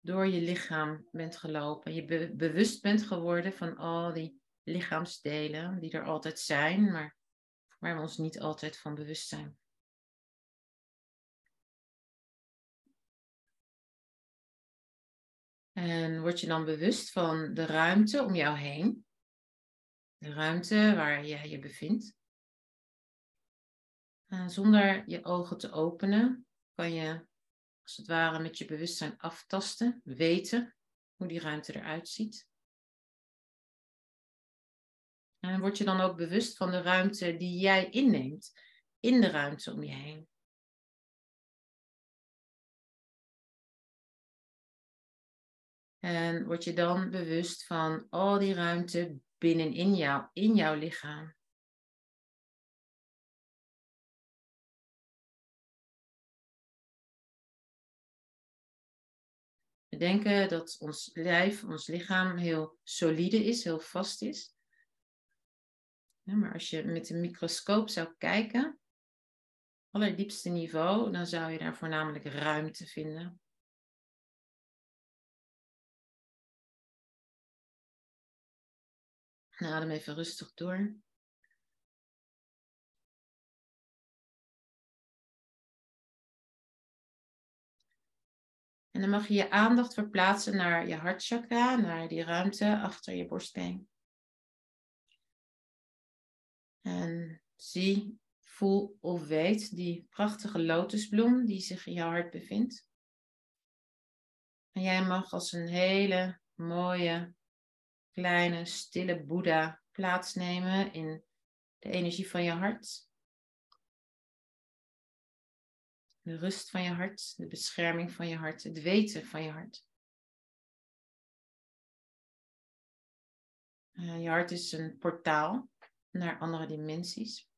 door je lichaam bent gelopen. Je bewust bent geworden van al die lichaamsdelen die er altijd zijn, maar waar we ons niet altijd van bewust zijn. En word je dan bewust van de ruimte om jou heen, de ruimte waar je je bevindt. En zonder je ogen te openen, kan je als het ware met je bewustzijn aftasten, weten hoe die ruimte eruit ziet. En word je dan ook bewust van de ruimte die jij inneemt in de ruimte om je heen. En word je dan bewust van al die ruimte binnenin jou, in jouw lichaam. We denken dat ons lijf, ons lichaam heel solide is, heel vast is. Maar als je met een microscoop zou kijken, allerdiepste niveau, dan zou je daar voornamelijk ruimte vinden. adem even rustig door. En dan mag je je aandacht verplaatsen naar je hartchakra, naar die ruimte achter je borstbeen. En zie, voel of weet die prachtige lotusbloem die zich in jouw hart bevindt. En jij mag als een hele mooie, kleine, stille Boeddha plaatsnemen in de energie van je hart. De rust van je hart, de bescherming van je hart, het weten van je hart. Uh, je hart is een portaal naar andere dimensies.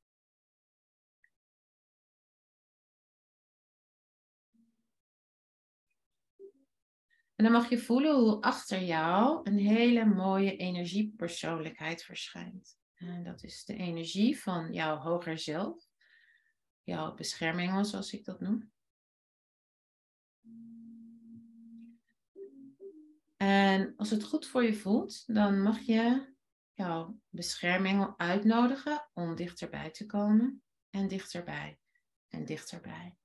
En dan mag je voelen hoe achter jou een hele mooie energiepersoonlijkheid verschijnt. En dat is de energie van jouw hoger zelf, jouw bescherming, zoals ik dat noem. En als het goed voor je voelt, dan mag je jouw bescherming uitnodigen om dichterbij te komen. En dichterbij. En dichterbij.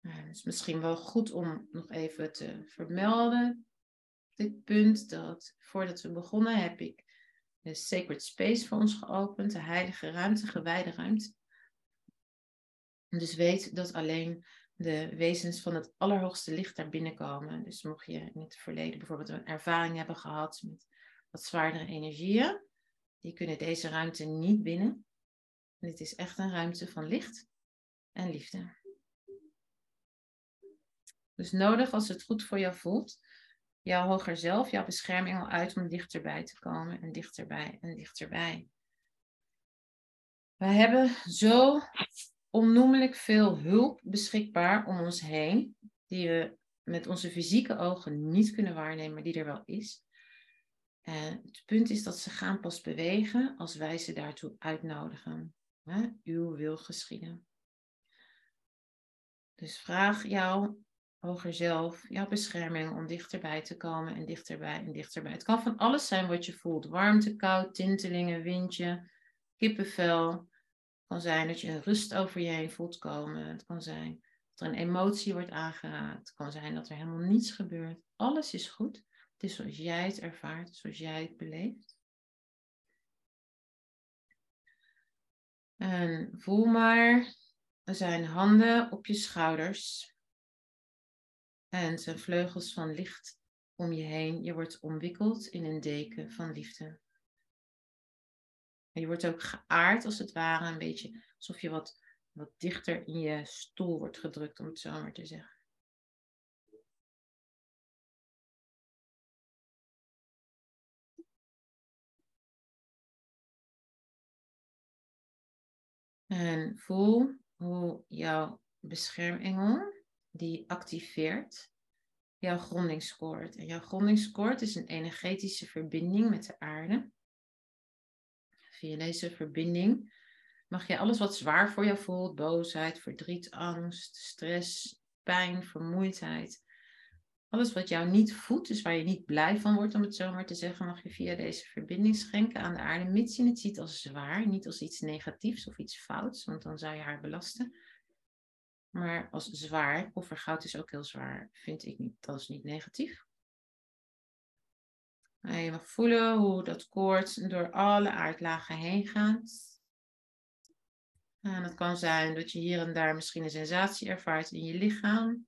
Nou, het is misschien wel goed om nog even te vermelden, dit punt, dat voordat we begonnen heb ik de Sacred Space voor ons geopend, de heilige ruimte, gewijde ruimte. Dus weet dat alleen de wezens van het allerhoogste licht daar binnenkomen. Dus mocht je in het verleden bijvoorbeeld een ervaring hebben gehad met wat zwaardere energieën, die kunnen deze ruimte niet binnen. dit is echt een ruimte van licht en liefde. Dus nodig als het goed voor jou voelt, jouw hoger zelf, jouw bescherming al uit om dichterbij te komen en dichterbij en dichterbij. We hebben zo onnoemelijk veel hulp beschikbaar om ons heen, die we met onze fysieke ogen niet kunnen waarnemen, maar die er wel is. En het punt is dat ze gaan pas bewegen als wij ze daartoe uitnodigen. Uw wil geschieden. Dus vraag jouw hoger zelf, jouw bescherming om dichterbij te komen en dichterbij en dichterbij. Het kan van alles zijn wat je voelt. Warmte, koud, tintelingen, windje, kippenvel. Het kan zijn dat je een rust over je heen voelt komen. Het kan zijn dat er een emotie wordt aangeraakt. Het kan zijn dat er helemaal niets gebeurt. Alles is goed. Het is zoals jij het ervaart, zoals jij het beleeft. En voel maar zijn handen op je schouders. En zijn vleugels van licht om je heen. Je wordt omwikkeld in een deken van liefde. En je wordt ook geaard als het ware, een beetje alsof je wat, wat dichter in je stoel wordt gedrukt, om het zo maar te zeggen. En voel hoe jouw beschermengel die activeert jouw grondingskoord. En jouw grondingskoord is een energetische verbinding met de aarde. Via deze verbinding mag je alles wat zwaar voor jou voelt, boosheid, verdriet, angst, stress, pijn, vermoeidheid, alles wat jou niet voedt, dus waar je niet blij van wordt, om het zo maar te zeggen, mag je via deze verbinding schenken aan de aarde, mits je het ziet als zwaar, niet als iets negatiefs of iets fouts, want dan zou je haar belasten. Maar als zwaar, koffergoud is ook heel zwaar, vind ik niet. Dat is niet negatief. En je mag voelen hoe dat koord door alle aardlagen heen gaat. En het kan zijn dat je hier en daar misschien een sensatie ervaart in je lichaam.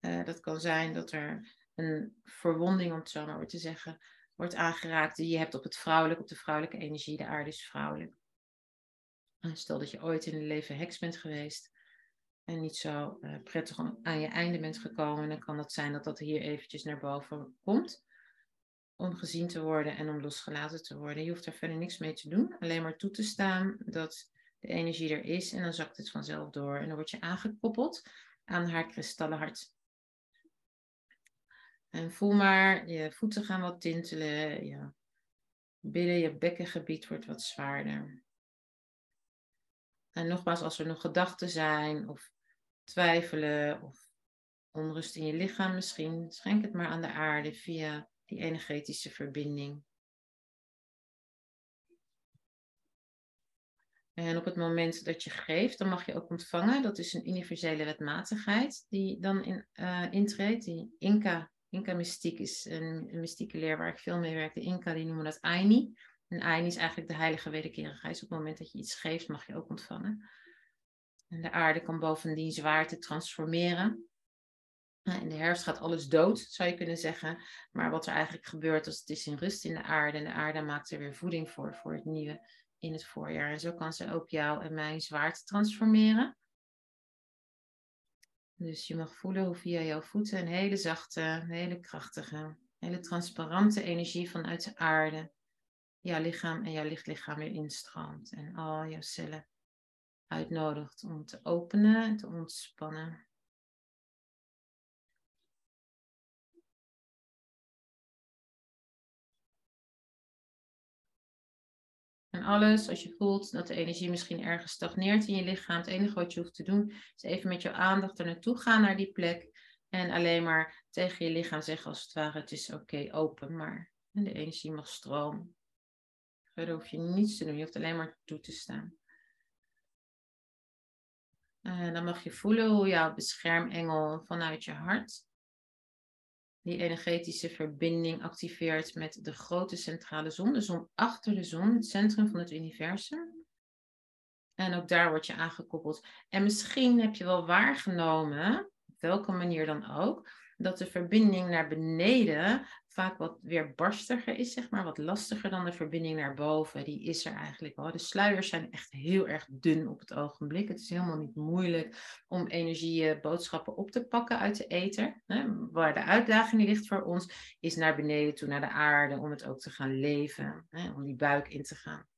Uh, dat kan zijn dat er een verwonding, om het zo maar te zeggen, wordt aangeraakt die je hebt op het vrouwelijk, op de vrouwelijke energie. De aarde is vrouwelijk. Stel dat je ooit in een leven heks bent geweest en niet zo uh, prettig aan je einde bent gekomen, dan kan het zijn dat dat hier eventjes naar boven komt. Om gezien te worden en om losgelaten te worden. Je hoeft er verder niks mee te doen. Alleen maar toe te staan dat de energie er is en dan zakt het vanzelf door. En dan word je aangekoppeld aan haar kristallenhart. En voel maar, je voeten gaan wat tintelen. Je billen, je bekkengebied wordt wat zwaarder. En nogmaals, als er nog gedachten zijn of twijfelen of onrust in je lichaam misschien, schenk het maar aan de aarde via die energetische verbinding. En op het moment dat je geeft, dan mag je ook ontvangen. Dat is een universele wetmatigheid die dan in, uh, intreedt. Die Inca, Inca mystiek is een, een, mystieke leer waar ik veel mee werk. De Inca die noemen dat Aini. En Aini is eigenlijk de heilige wederkerigheid. Op het moment dat je iets geeft, mag je ook ontvangen. En de aarde kan bovendien zwaarte transformeren. In de herfst gaat alles dood, zou je kunnen zeggen. Maar wat er eigenlijk gebeurt, is het is in rust in de aarde. En de aarde maakt er weer voeding voor, voor het nieuwe in het voorjaar. En zo kan ze ook jou en mijn zwaarte transformeren. Dus je mag voelen hoe via jouw voeten een hele zachte, hele krachtige, hele transparante energie vanuit de aarde jouw lichaam en jouw lichtlichaam weer instroomt. En al jouw cellen uitnodigt om te openen en te ontspannen. Alles, als je voelt dat de energie misschien ergens stagneert in je lichaam, het enige wat je hoeft te doen, is even met jouw aandacht er naartoe gaan naar die plek. En alleen maar tegen je lichaam zeggen als het ware, het is oké, open maar. En de energie mag stromen. Verder hoef je niets te doen, je hoeft alleen maar toe te staan. En dan mag je voelen hoe jouw beschermengel vanuit je hart die energetische verbinding activeert met de grote centrale zon, de zon achter de zon, het centrum van het universum. En ook daar word je aangekoppeld. En misschien heb je wel waargenomen, op welke manier dan ook, dat de verbinding naar beneden vaak wat weer barstiger is, zeg maar, wat lastiger dan de verbinding naar boven. Die is er eigenlijk wel. De sluiers zijn echt heel erg dun op het ogenblik. Het is helemaal niet moeilijk om energieboodschappen op te pakken uit de ether. Waar de uitdaging ligt voor ons, is naar beneden toe, naar de aarde, om het ook te gaan leven, om die buik in te gaan.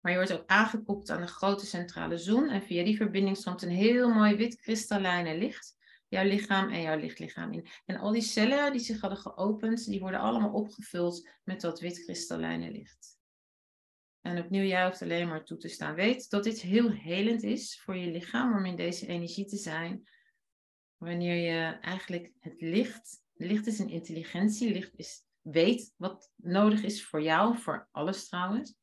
Maar je wordt ook aangekoppeld aan de grote centrale zon. En via die verbinding stroomt een heel mooi wit kristallijne licht jouw lichaam en jouw lichtlichaam in. En al die cellen die zich hadden geopend, die worden allemaal opgevuld met dat wit kristallijne licht. En opnieuw, jij hoeft alleen maar toe te staan. Weet dat dit heel helend is voor je lichaam om in deze energie te zijn. Wanneer je eigenlijk het licht, licht is een intelligentie, licht is, weet wat nodig is voor jou, voor alles trouwens.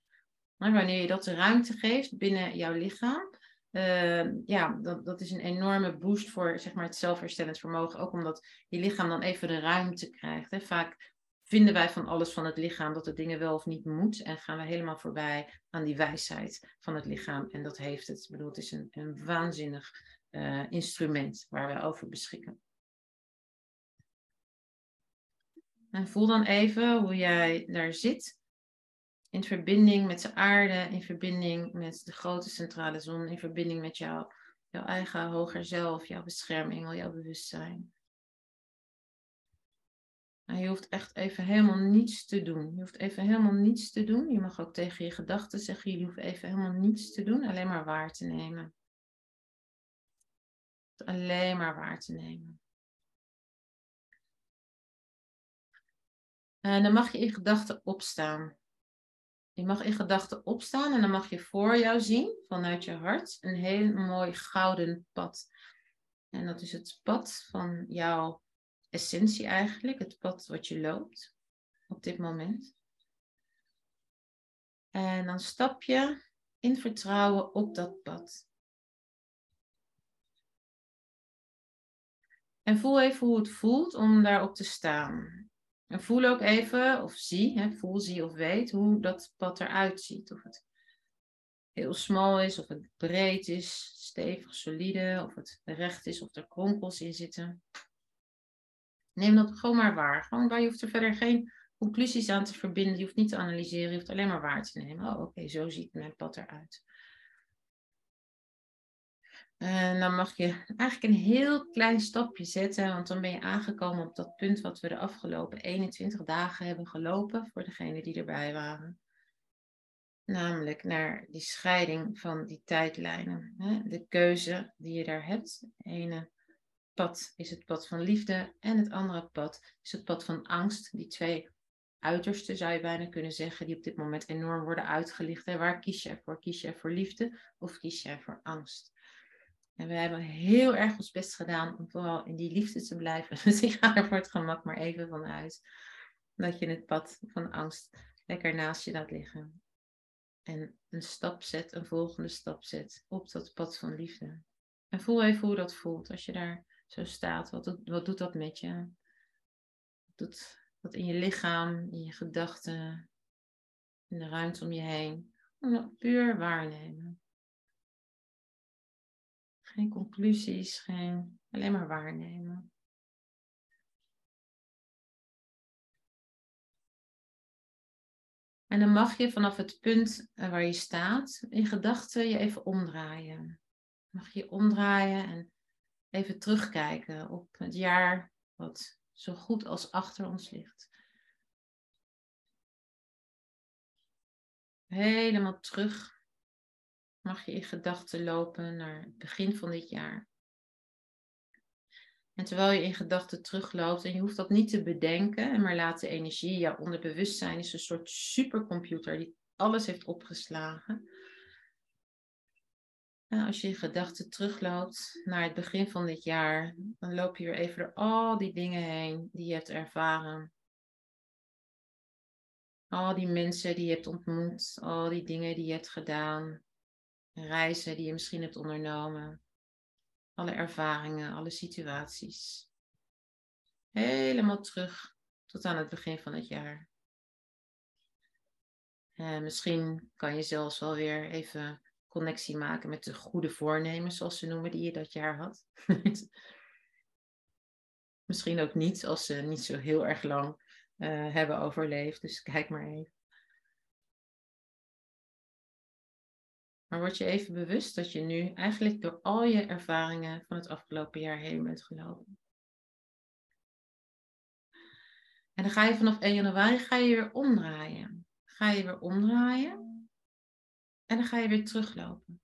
Maar wanneer je dat de ruimte geeft binnen jouw lichaam, uh, ja, dat, dat is een enorme boost voor zeg maar, het zelfherstellend vermogen. Ook omdat je lichaam dan even de ruimte krijgt. Hè. Vaak vinden wij van alles van het lichaam dat het dingen wel of niet moet. En gaan we helemaal voorbij aan die wijsheid van het lichaam. En dat heeft het. Bedoel, het is een, een waanzinnig uh, instrument waar we over beschikken. En voel dan even hoe jij daar zit in verbinding met de aarde, in verbinding met de grote centrale zon, in verbinding met jou, jouw eigen hoger zelf, jouw bescherming, jouw bewustzijn. En je hoeft echt even helemaal niets te doen. Je hoeft even helemaal niets te doen. Je mag ook tegen je gedachten zeggen, je hoeft even helemaal niets te doen, alleen maar waar te nemen. Alleen maar waar te nemen. En dan mag je in gedachten opstaan. Je mag in gedachten opstaan en dan mag je voor jou zien, vanuit je hart, een heel mooi gouden pad. En dat is het pad van jouw essentie eigenlijk, het pad wat je loopt op dit moment. En dan stap je in vertrouwen op dat pad. En voel even hoe het voelt om daarop te staan. En voel ook even, of zie, hè, voel, zie of weet hoe dat pad eruit ziet. Of het heel smal is, of het breed is, stevig, solide, of het recht is, of er kronkels in zitten. Neem dat gewoon maar waar. Gewoon waar, je hoeft er verder geen conclusies aan te verbinden. Je hoeft niet te analyseren, je hoeft alleen maar waar te nemen. Oh, oké, zo ziet mijn pad eruit. En dan mag je eigenlijk een heel klein stapje zetten, want dan ben je aangekomen op dat punt wat we de afgelopen 21 dagen hebben gelopen, voor degenen die erbij waren. Namelijk naar die scheiding van die tijdlijnen. De keuze die je daar hebt. Het ene pad is het pad van liefde en het andere pad is het pad van angst. Die twee uitersten zou je bijna kunnen zeggen, die op dit moment enorm worden uitgelicht. Waar kies je voor? Kies je voor liefde of kies je voor angst? En we hebben heel erg ons best gedaan om vooral in die liefde te blijven. <laughs> Dus ik ga er voor het gemak maar even vanuit. Dat je het pad van angst lekker naast je laat liggen. En een stap zet, een volgende stap zet op dat pad van liefde. En voel even hoe dat voelt als je daar zo staat. Wat doet, wat doet dat met je? Wat doet dat in je lichaam, in je gedachten, in de ruimte om je heen? puur waarnemen. Geen conclusies, Alleen maar waarnemen. En dan mag je vanaf het punt eh, waar je staat, in gedachten je even omdraaien. Mag je omdraaien en even terugkijken op het jaar wat zo goed als achter ons ligt. Helemaal terug mag je in gedachten lopen naar het begin van dit jaar. En terwijl je in gedachten terugloopt, en je hoeft dat niet te bedenken, maar laat de energie, jouw onderbewustzijn is een soort supercomputer die alles heeft opgeslagen. En als je in gedachten terugloopt naar het begin van dit jaar, dan loop je weer even door al die dingen heen die je hebt ervaren. Al die mensen die je hebt ontmoet, al die dingen die je hebt gedaan, reizen die je misschien hebt ondernomen alle ervaringen, alle situaties. Helemaal terug tot aan het begin van het jaar. En misschien kan je zelfs wel weer even connectie maken met de goede voornemens, zoals ze noemen, die je dat jaar had. <laughs> misschien ook niet, als ze niet zo heel erg lang uh, hebben overleefd. Dus kijk maar even. Maar word je even bewust dat je nu eigenlijk door al je ervaringen van het afgelopen jaar heen bent gelopen. En dan ga je vanaf 1 januari ga je weer omdraaien. Ga je weer omdraaien. En dan ga je weer teruglopen.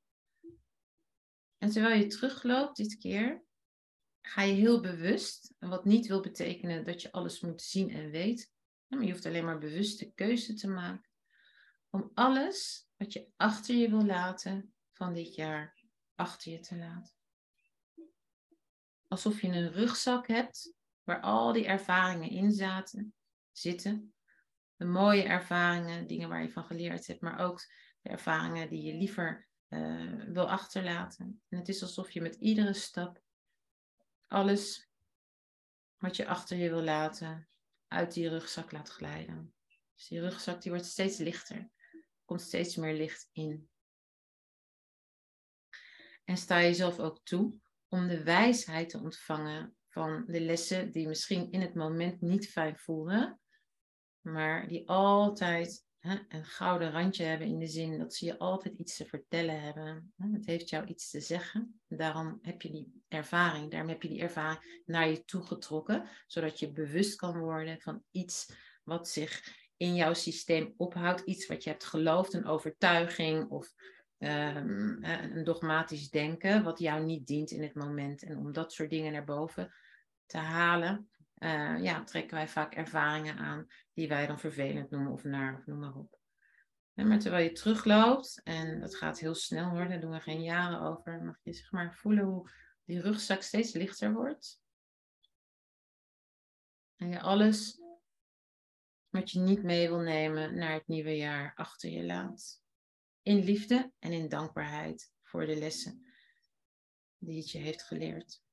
En terwijl je terugloopt dit keer, ga je heel bewust, wat niet wil betekenen dat je alles moet zien en weten, maar je hoeft alleen maar bewust de keuze te maken om alles wat je achter je wil laten van dit jaar achter je te laten. Alsof je een rugzak hebt waar al die ervaringen in zaten, zitten. De mooie ervaringen, dingen waar je van geleerd hebt, maar ook de ervaringen die je liever uh, wil achterlaten. En het is alsof je met iedere stap alles wat je achter je wil laten uit die rugzak laat glijden. Dus die rugzak die wordt steeds lichter komt steeds meer licht in. En sta jezelf ook toe om de wijsheid te ontvangen van de lessen die misschien in het moment niet fijn voelen, maar die altijd hè, een gouden randje hebben in de zin dat ze je altijd iets te vertellen hebben. Het heeft jou iets te zeggen. Daarom heb je die ervaring, daarom heb je die ervaring naar je toe getrokken, zodat je bewust kan worden van iets wat zich in jouw systeem ophoudt. Iets wat je hebt geloofd, een overtuiging of ehm, een dogmatisch denken, wat jou niet dient in het moment. En om dat soort dingen naar boven te halen, uh, ja, trekken wij vaak ervaringen aan die wij dan vervelend noemen of naar, of maar op. maar terwijl je terugloopt, en dat gaat heel snel hoor, daar doen we geen jaren over, mag je zeg maar voelen hoe die rugzak steeds lichter wordt. En je alles wat je niet mee wil nemen naar het nieuwe jaar achter je laat. In liefde en in dankbaarheid voor de lessen die het je heeft geleerd.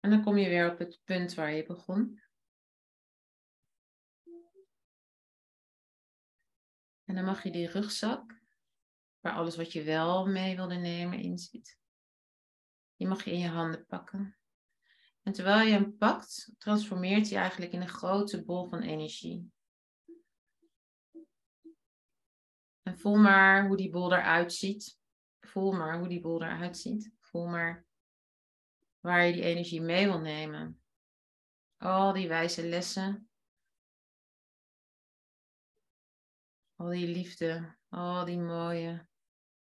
En dan kom je weer op het punt waar je begon. En dan mag je die rugzak, waar alles wat je wel mee wilde nemen in zit, die mag je in je handen pakken. En terwijl je hem pakt, transformeert hij eigenlijk in een grote bol van energie. En voel maar hoe die bol eruit ziet. Voel maar hoe die bol eruit ziet. Voel maar waar je die energie mee wil nemen. Al die wijze lessen. Al die liefde. Al die mooie,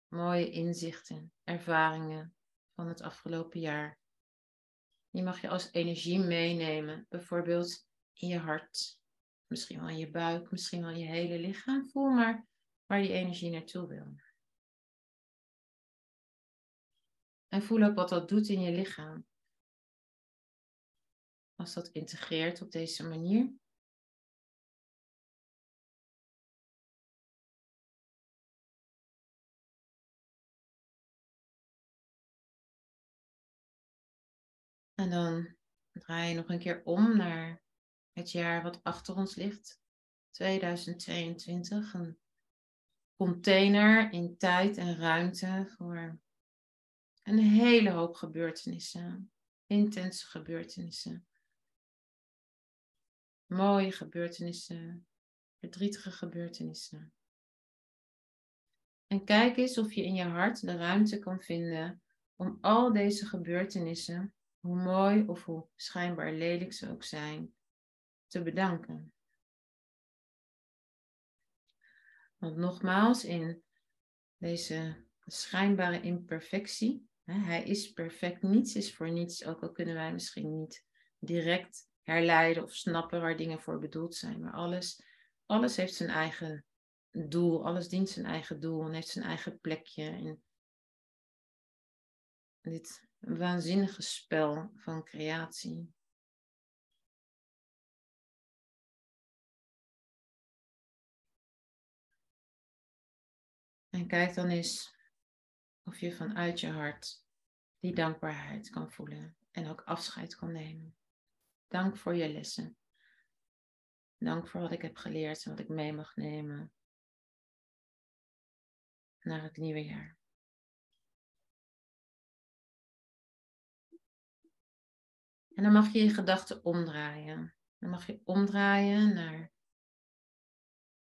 mooie inzichten, ervaringen van het afgelopen jaar. Die mag je als energie meenemen, bijvoorbeeld in je hart, misschien wel in je buik, misschien wel in je hele lichaam. Voel maar waar die energie naartoe wil. En voel ook wat dat doet in je lichaam. Als dat integreert op deze manier. En dan draai je nog een keer om naar het jaar wat achter ons ligt, 2022. Een container in tijd en ruimte voor een hele hoop gebeurtenissen, intense gebeurtenissen, mooie gebeurtenissen, verdrietige gebeurtenissen. En kijk eens of je in je hart de ruimte kan vinden om al deze gebeurtenissen, hoe mooi of hoe schijnbaar lelijk ze ook zijn, te bedanken. Want nogmaals, in deze schijnbare imperfectie, hè, hij is perfect, niets is voor niets, ook al kunnen wij misschien niet direct herleiden of snappen waar dingen voor bedoeld zijn, maar alles, alles heeft zijn eigen doel, alles dient zijn eigen doel en heeft zijn eigen plekje in dit waanzinnige spel van creatie. En kijk dan eens of je vanuit je hart die dankbaarheid kan voelen en ook afscheid kan nemen. Dank voor je lessen. Dank voor wat ik heb geleerd en wat ik mee mag nemen naar het nieuwe jaar. En dan mag je je gedachten omdraaien. Dan mag je omdraaien naar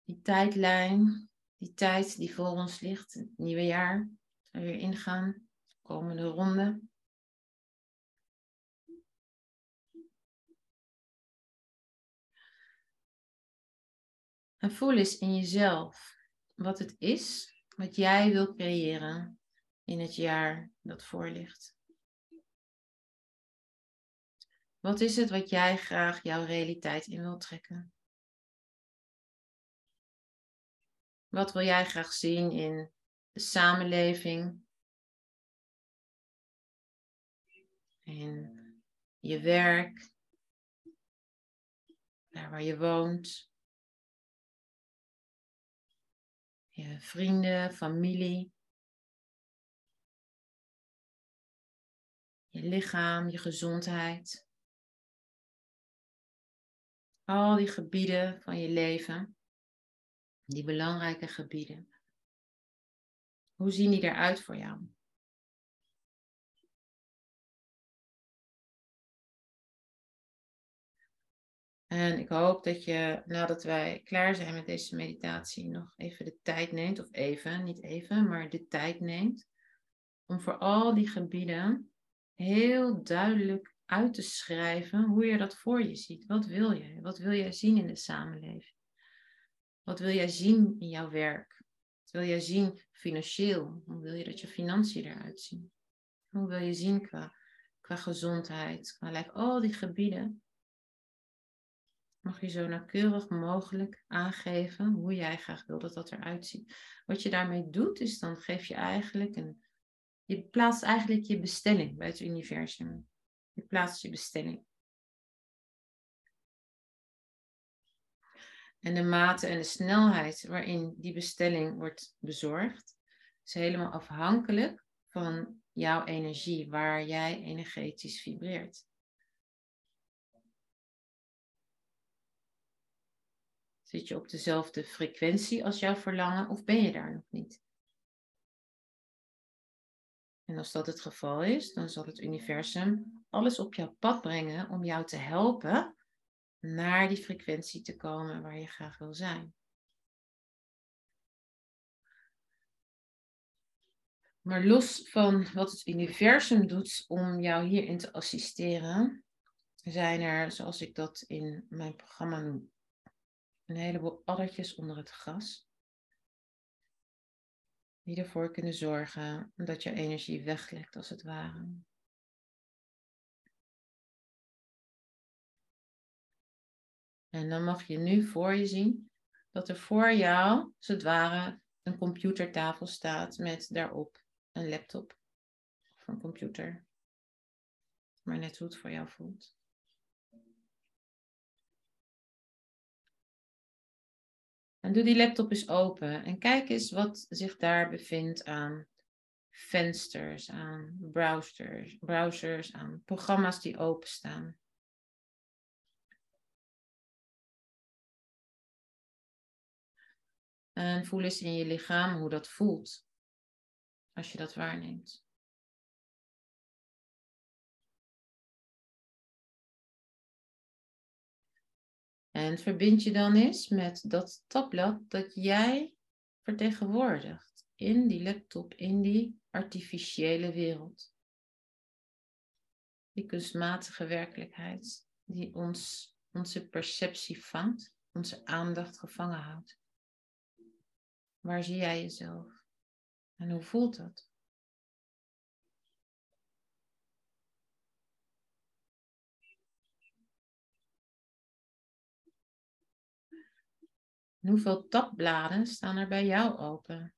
die tijdlijn, die tijd die voor ons ligt, het nieuwe jaar. En weer ingaan, komende ronde. En voel eens in jezelf wat het is wat jij wil creëren in het jaar dat voor ligt. Wat is het wat jij graag jouw realiteit in wil trekken? Wat wil jij graag zien in de samenleving? In je werk? Daar waar je woont? je vrienden, familie, je lichaam, je gezondheid. Al die gebieden van je leven, die belangrijke gebieden. Hoe zien die eruit voor jou? En ik hoop dat je, nadat wij klaar zijn met deze meditatie, nog even de tijd neemt, of even, niet even, maar de tijd neemt, om voor al die gebieden heel duidelijk uit te schrijven hoe je dat voor je ziet. Wat wil je? Wat wil jij zien in de samenleving? Wat wil jij zien in jouw werk? Wat wil jij zien financieel? Hoe wil je dat je financiën eruit zien? Hoe wil je zien qua, qua gezondheid? Qua al die gebieden mag je zo nauwkeurig mogelijk aangeven hoe jij graag wil dat dat eruit ziet. Wat je daarmee doet, is dan geef je eigenlijk een. Je plaatst eigenlijk je bestelling bij het universum. Je plaatst je bestelling. En de mate en de snelheid waarin die bestelling wordt bezorgd, is helemaal afhankelijk van jouw energie, waar jij energetisch vibreert. Zit je op dezelfde frequentie als jouw verlangen of ben je daar nog niet? En als dat het geval is, dan zal het universum alles op jouw pad brengen om jou te helpen naar die frequentie te komen waar je graag wil zijn. Maar los van wat het universum doet om jou hierin te assisteren, zijn er, zoals ik dat in mijn programma noem, een heleboel addertjes onder het gras. Die ervoor kunnen zorgen dat je energie weglekt als het ware. En dan mag je nu voor je zien dat er voor jou, als het ware, een computertafel staat met daarop een laptop of een computer. Maar net hoe het voor jou voelt. En doe die laptop eens open en kijk eens wat zich daar bevindt aan vensters, aan browsers, browsers aan programma's die openstaan. En voel eens in je lichaam hoe dat voelt als je dat waarneemt. En verbind je dan eens met dat tabblad dat jij vertegenwoordigt in die laptop, in die artificiële wereld. Die kunstmatige werkelijkheid die ons, onze perceptie vangt, onze aandacht gevangen houdt. Waar zie jij jezelf? En hoe voelt dat? Hoeveel tabbladen staan er bij jou open?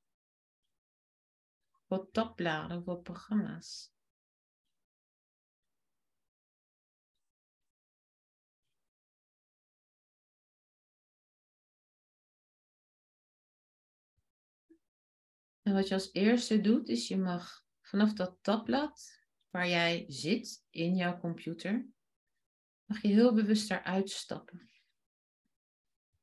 Hoeveel tabbladen, hoeveel programma's? En wat je als eerste doet, is je mag vanaf dat tabblad waar jij zit in jouw computer, mag je heel bewust daaruit stappen.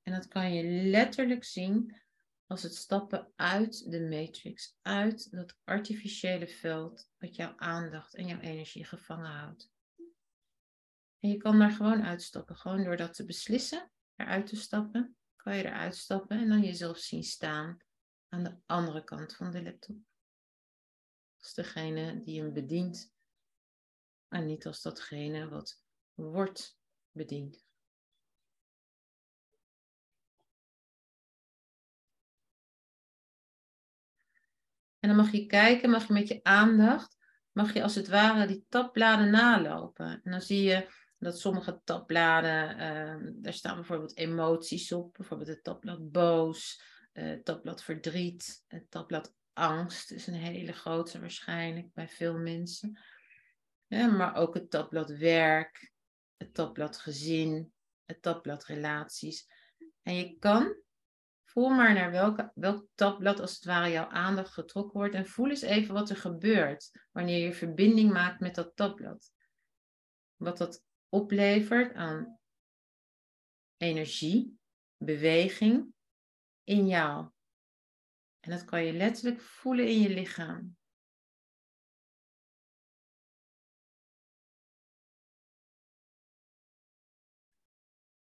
En dat kan je letterlijk zien als het stappen uit de matrix, uit dat artificiële veld wat jouw aandacht en jouw energie gevangen houdt. En je kan daar gewoon uitstappen, gewoon door dat te beslissen, eruit te stappen, kan je eruit stappen en dan jezelf zien staan aan de andere kant van de laptop. Als degene die hem bedient en niet als datgene wat wordt bediend. En dan mag je kijken, mag je met je aandacht, mag je als het ware die tabbladen nalopen. En dan zie je dat sommige tabbladen, uh, daar staan bijvoorbeeld emoties op, bijvoorbeeld het tabblad boos, uh, het tabblad verdriet, het tabblad angst is een hele grote waarschijnlijk bij veel mensen. Maar ook het tabblad werk, het tabblad gezin, het tabblad relaties. En je kan Voel maar naar welke, welk tabblad als het ware jouw aandacht getrokken wordt en voel eens even wat er gebeurt wanneer je verbinding maakt met dat tabblad. Wat dat oplevert aan energie, beweging in jou. En dat kan je letterlijk voelen in je lichaam.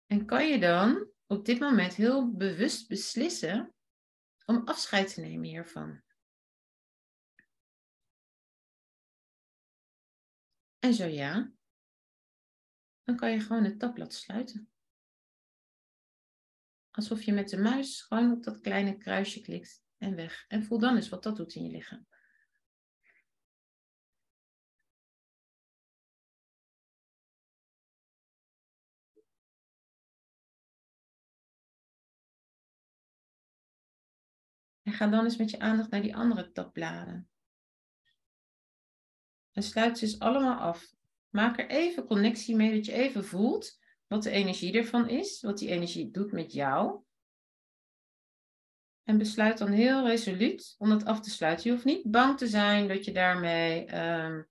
En kan je dan op dit moment heel bewust beslissen om afscheid te nemen hiervan. En zo ja, dan kan je gewoon het tabblad sluiten. Alsof je met de muis gewoon op dat kleine kruisje klikt en weg. En voel dan eens wat dat doet in je lichaam. En ga dan eens met je aandacht naar die andere tabbladen. En sluit ze eens allemaal af. Maak er even connectie mee, dat je even voelt wat de energie ervan is, wat die energie doet met jou. En besluit dan heel resoluut om dat af te sluiten. Je hoeft niet bang te zijn dat je daarmee ehm,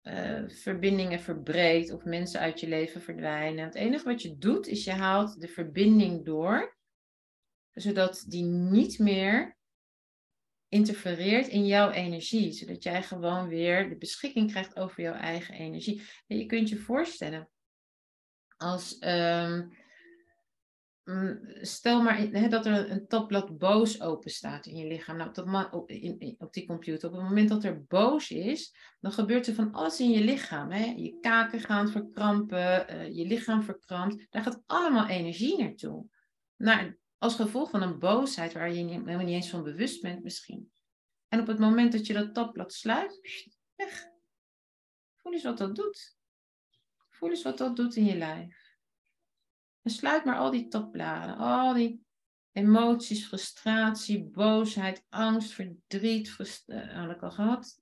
eh, verbindingen verbreedt of mensen uit je leven verdwijnen. Het enige wat je doet is je haalt de verbinding door zodat die niet meer interfereert in jouw energie, zodat jij gewoon weer de beschikking krijgt over jouw eigen energie. En je kunt je voorstellen, als um, stel maar dat er een tabblad boos open staat in je lichaam, nou, op, dat, op, in, op die computer. Op het moment dat er boos is, dan gebeurt er van alles in je lichaam. Je kaken gaan verkrampen, uh, je lichaam verkrampt. Daar gaat allemaal energie naartoe. Naar als gevolg van een boosheid waar je helemaal niet eens van bewust bent misschien. En op het moment dat je dat tabblad sluit, weg. Voel eens wat dat doet. Voel eens wat dat doet in je lijf. En sluit maar al die tabbladen, al die emoties, frustratie, boosheid, angst, verdriet, frust uh, had ik al gehad.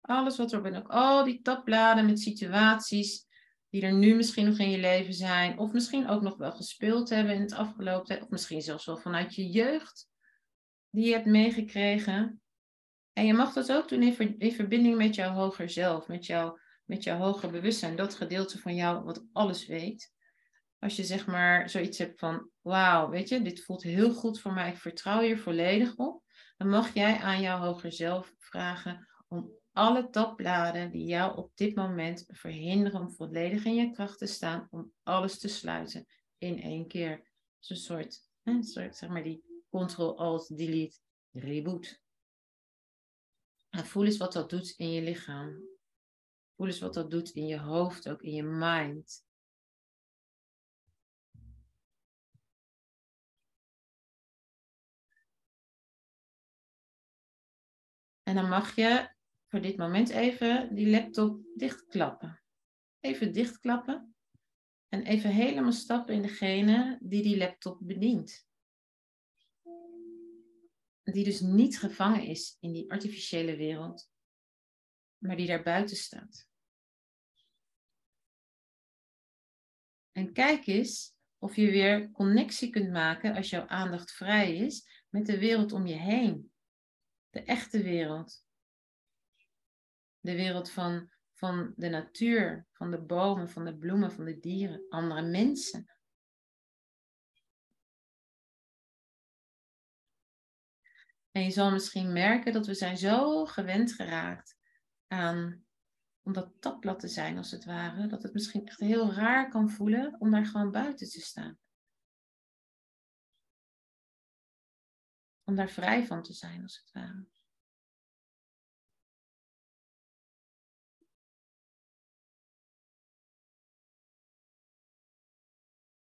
Alles wat er ben ook al die tabbladen met situaties die er nu misschien nog in je leven zijn, of misschien ook nog wel gespeeld hebben in het afgelopen tijd, of misschien zelfs wel vanuit je jeugd, die je hebt meegekregen. En je mag dat ook doen in, in verbinding met jouw hoger zelf, met, jou, met jouw hoger bewustzijn, dat gedeelte van jou wat alles weet. als je zeg maar zoiets hebt van, wauw, weet je, dit voelt heel goed voor mij, ik vertrouw hier volledig op, dan mag jij aan jouw hoger zelf vragen om alle tabbladen die jou op dit moment verhinderen om volledig in je kracht te staan, om alles te sluiten in één keer. Dus een soort, een soort zeg maar die Ctrl-Alt-Delete reboot. En voel eens wat dat doet in je lichaam. Voel eens wat dat doet in je hoofd, ook in je mind. En dan mag je voor dit moment even die laptop dichtklappen. Even dichtklappen. En even helemaal stappen in degene die die laptop bedient. Die dus niet gevangen is in die artificiële wereld, maar die daar buiten staat. En kijk eens of je weer connectie kunt maken als jouw aandacht vrij is met de wereld om je heen. De echte wereld. De wereld van, van de natuur, van de bomen, van de bloemen, van de dieren, andere mensen. En je zal misschien merken dat we zijn zo gewend geraakt aan om dat tapblad te zijn als het ware, dat het misschien echt heel raar kan voelen om daar gewoon buiten te staan. Om daar vrij van te zijn als het ware.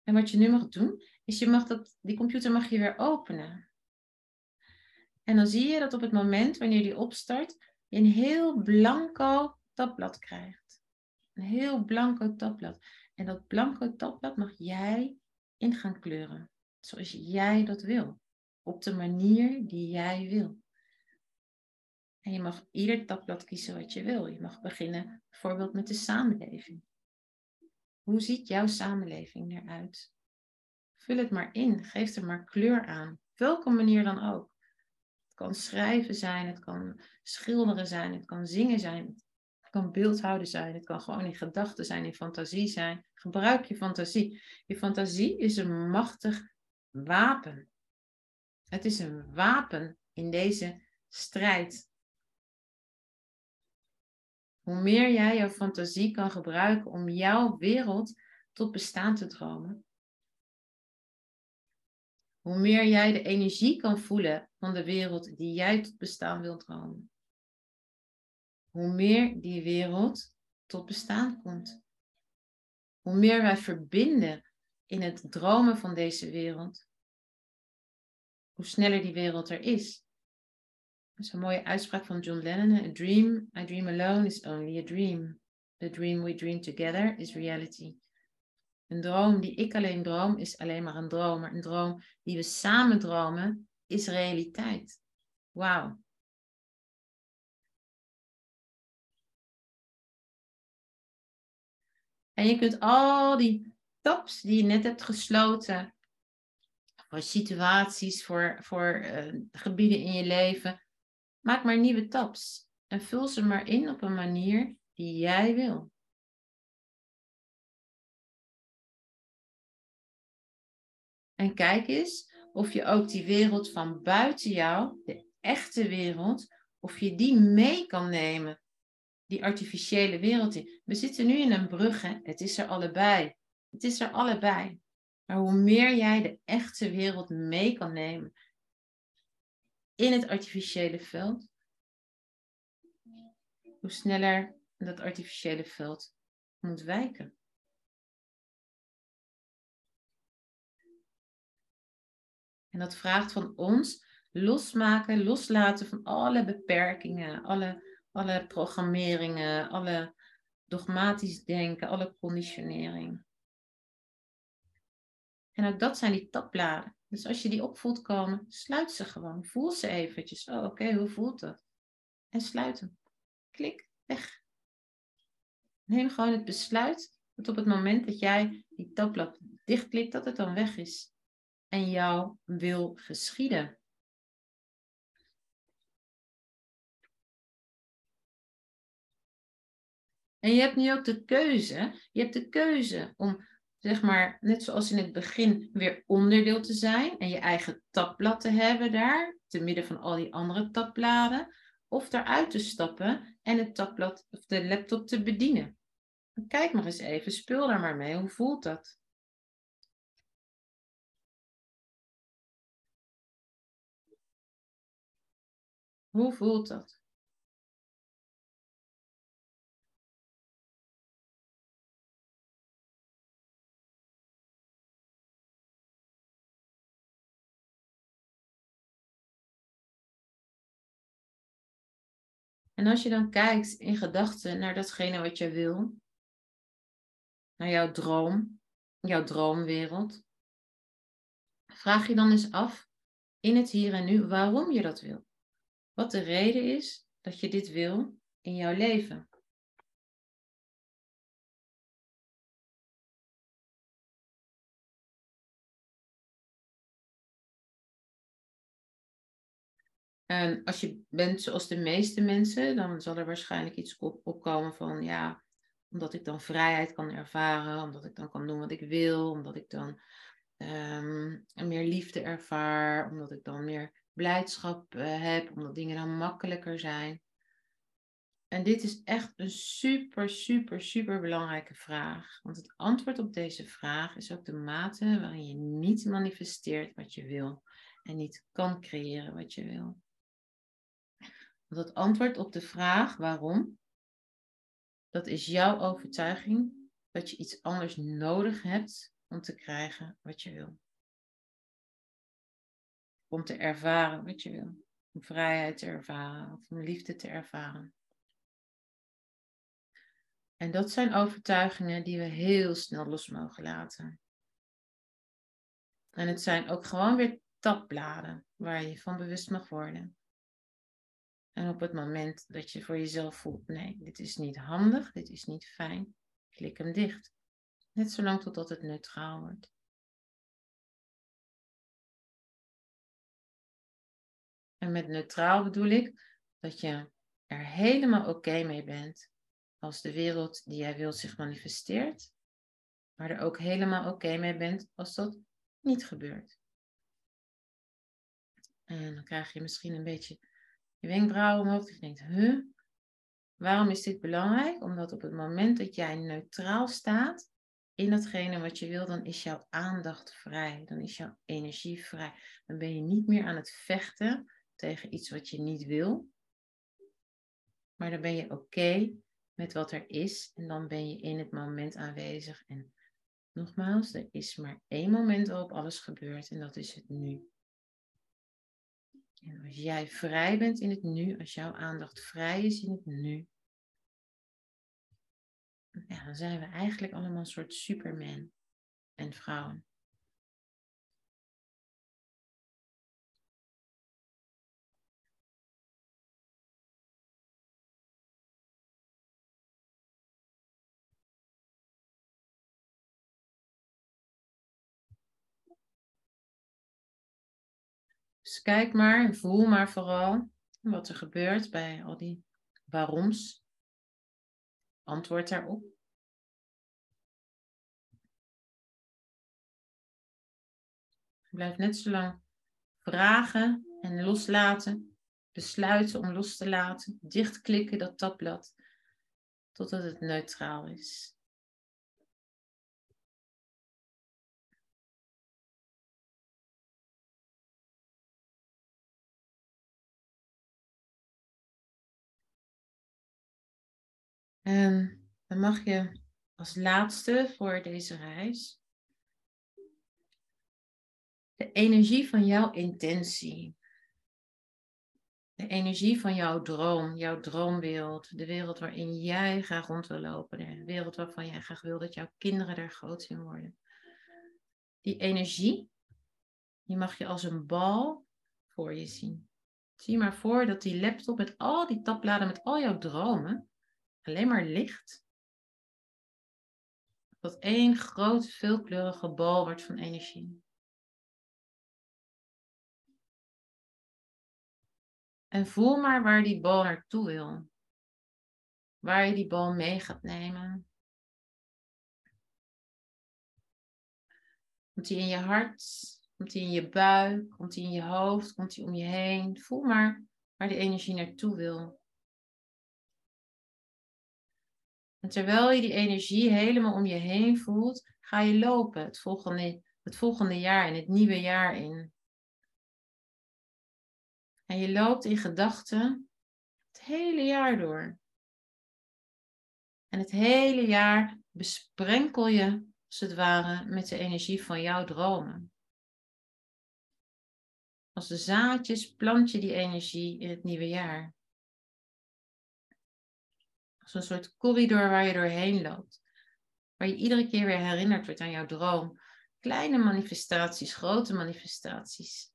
En wat je nu mag doen, is je mag dat, die computer mag je weer openen. En dan zie je dat op het moment wanneer die opstart, je een heel blanco tabblad krijgt. Een heel blanco tabblad. En dat blanco tabblad mag jij in gaan kleuren. Zoals jij dat wil. Op de manier die jij wil. En je mag ieder tabblad kiezen wat je wil. Je mag beginnen bijvoorbeeld met de samenleving. Hoe ziet jouw samenleving eruit? Vul het maar in. Geef er maar kleur aan. Welke manier dan ook. Het kan schrijven zijn, het kan schilderen zijn, het kan zingen zijn, het kan beeldhouden zijn, het kan gewoon in gedachten zijn, in fantasie zijn. Gebruik je fantasie. Je fantasie is een machtig wapen. Het is een wapen in deze strijd hoe meer jij jouw fantasie kan gebruiken om jouw wereld tot bestaan te dromen. Hoe meer jij de energie kan voelen van de wereld die jij tot bestaan wilt dromen. Hoe meer die wereld tot bestaan komt. Hoe meer wij verbinden in het dromen van deze wereld, hoe sneller die wereld er is. Dat is een mooie uitspraak van John Lennon. A dream I dream alone is only a dream. The dream we dream together is reality. Een droom die ik alleen droom is alleen maar een droom. Maar een droom die we samen dromen is realiteit. Wauw. En je kunt al die taps die je net hebt gesloten, voor situaties, voor, voor uh, gebieden in je leven, Maak maar nieuwe tabs en vul ze maar in op een manier die jij wil. En kijk eens of je ook die wereld van buiten jou, de echte wereld, of je die mee kan nemen. Die artificiële wereld. We zitten nu in een brug, hè? het is er allebei. Het is er allebei. Maar hoe meer jij de echte wereld mee kan nemen, in het artificiële veld, hoe sneller dat artificiële veld moet wijken. En dat vraagt van ons losmaken, loslaten van alle beperkingen, alle, alle programmeringen, alle dogmatisch denken, alle conditionering. En ook dat zijn die tabbladen. Dus als je die opvoelt komen, sluit ze gewoon. Voel ze eventjes. Oh, oké, hoe voelt dat? En sluit hem. Klik, weg. Neem gewoon het besluit dat op het moment dat jij die tabblad dichtklikt, dat het dan weg is. En jou wil geschieden. En je hebt nu ook de keuze. Je hebt de keuze om zeg maar, net zoals in het begin, weer onderdeel te zijn en je eigen tabblad te hebben daar, te midden van al die andere tabbladen, of daaruit te stappen en het tabblad of de laptop te bedienen. Kijk maar eens even, speel daar maar mee. Hoe voelt dat? Hoe voelt dat? En als je dan kijkt in gedachten naar datgene wat je wil, naar jouw droom, jouw droomwereld, vraag je dan eens af in het hier en nu waarom je dat wil. Wat de reden is dat je dit wil in jouw leven. En als je bent zoals de meeste mensen, dan zal er waarschijnlijk iets opkomen van ja, omdat ik dan vrijheid kan ervaren, omdat ik dan kan doen wat ik wil, omdat ik dan um, meer liefde ervaar, omdat ik dan meer blijdschap uh, heb, omdat dingen dan makkelijker zijn. En dit is echt een super, super, super belangrijke vraag. Want het antwoord op deze vraag is ook de mate waarin je niet manifesteert wat je wil en niet kan creëren wat je wil. Want het antwoord op de vraag waarom, dat is jouw overtuiging dat je iets anders nodig hebt om te krijgen wat je wil. Om te ervaren wat je wil. Om vrijheid te ervaren of om liefde te ervaren. En dat zijn overtuigingen die we heel snel los mogen laten. En het zijn ook gewoon weer tabbladen waar je van bewust mag worden. En op het moment dat je voor jezelf voelt, nee, dit is niet handig, dit is niet fijn, klik hem dicht. Net zolang totdat het neutraal wordt. En met neutraal bedoel ik dat je er helemaal oké mee bent als de wereld die jij wilt zich manifesteert, maar er ook helemaal oké mee bent als dat niet gebeurt. En dan krijg je misschien een beetje je wenkbrauwen omhoog. Dat je denkt, huh? Waarom is dit belangrijk? Omdat op het moment dat jij neutraal staat in datgene wat je wil, dan is jouw aandacht vrij. Dan is jouw energie vrij. Dan ben je niet meer aan het vechten tegen iets wat je niet wil. Maar dan ben je oké met wat er is. En dan ben je in het moment aanwezig. En nogmaals, er is maar één moment waarop alles gebeurt. En dat is het nu. En als jij vrij bent in het nu, als jouw aandacht vrij is in het nu, ja, dan zijn we eigenlijk allemaal een soort superman en vrouwen. Dus kijk maar en voel maar vooral wat er gebeurt bij al die waaroms. Antwoord daarop. Blijf net zo lang vragen en loslaten. Besluiten om los te laten. Dichtklikken dat tabblad. Totdat het neutraal is. En dan mag je als laatste voor deze reis de energie van jouw intentie, de energie van jouw droom, jouw droomwereld, de wereld waarin jij graag rond wil lopen, de wereld waarvan jij graag wil dat jouw kinderen er groot in worden. Die energie, die mag je als een bal voor je zien. Zie maar voor dat die laptop met al die tabbladen, met al jouw dromen, alleen maar licht. Dat één groot veelkleurige bal wordt van energie. En voel maar waar die bal naartoe wil. Waar je die bal mee gaat nemen. Komt hij in je hart? Komt hij in je buik? Komt hij in je hoofd? Komt hij om je heen? Voel maar waar de energie naartoe wil. En terwijl je die energie helemaal om je heen voelt, ga je lopen het volgende, het volgende jaar in, het nieuwe jaar in. En je loopt in gedachten het hele jaar door. En het hele jaar besprenkel je, als het ware, met de energie van jouw dromen. Als de zaadjes plant je die energie in het nieuwe jaar. Als een soort corridor waar je doorheen loopt. Waar je iedere keer weer herinnerd wordt aan jouw droom. Kleine manifestaties, grote manifestaties.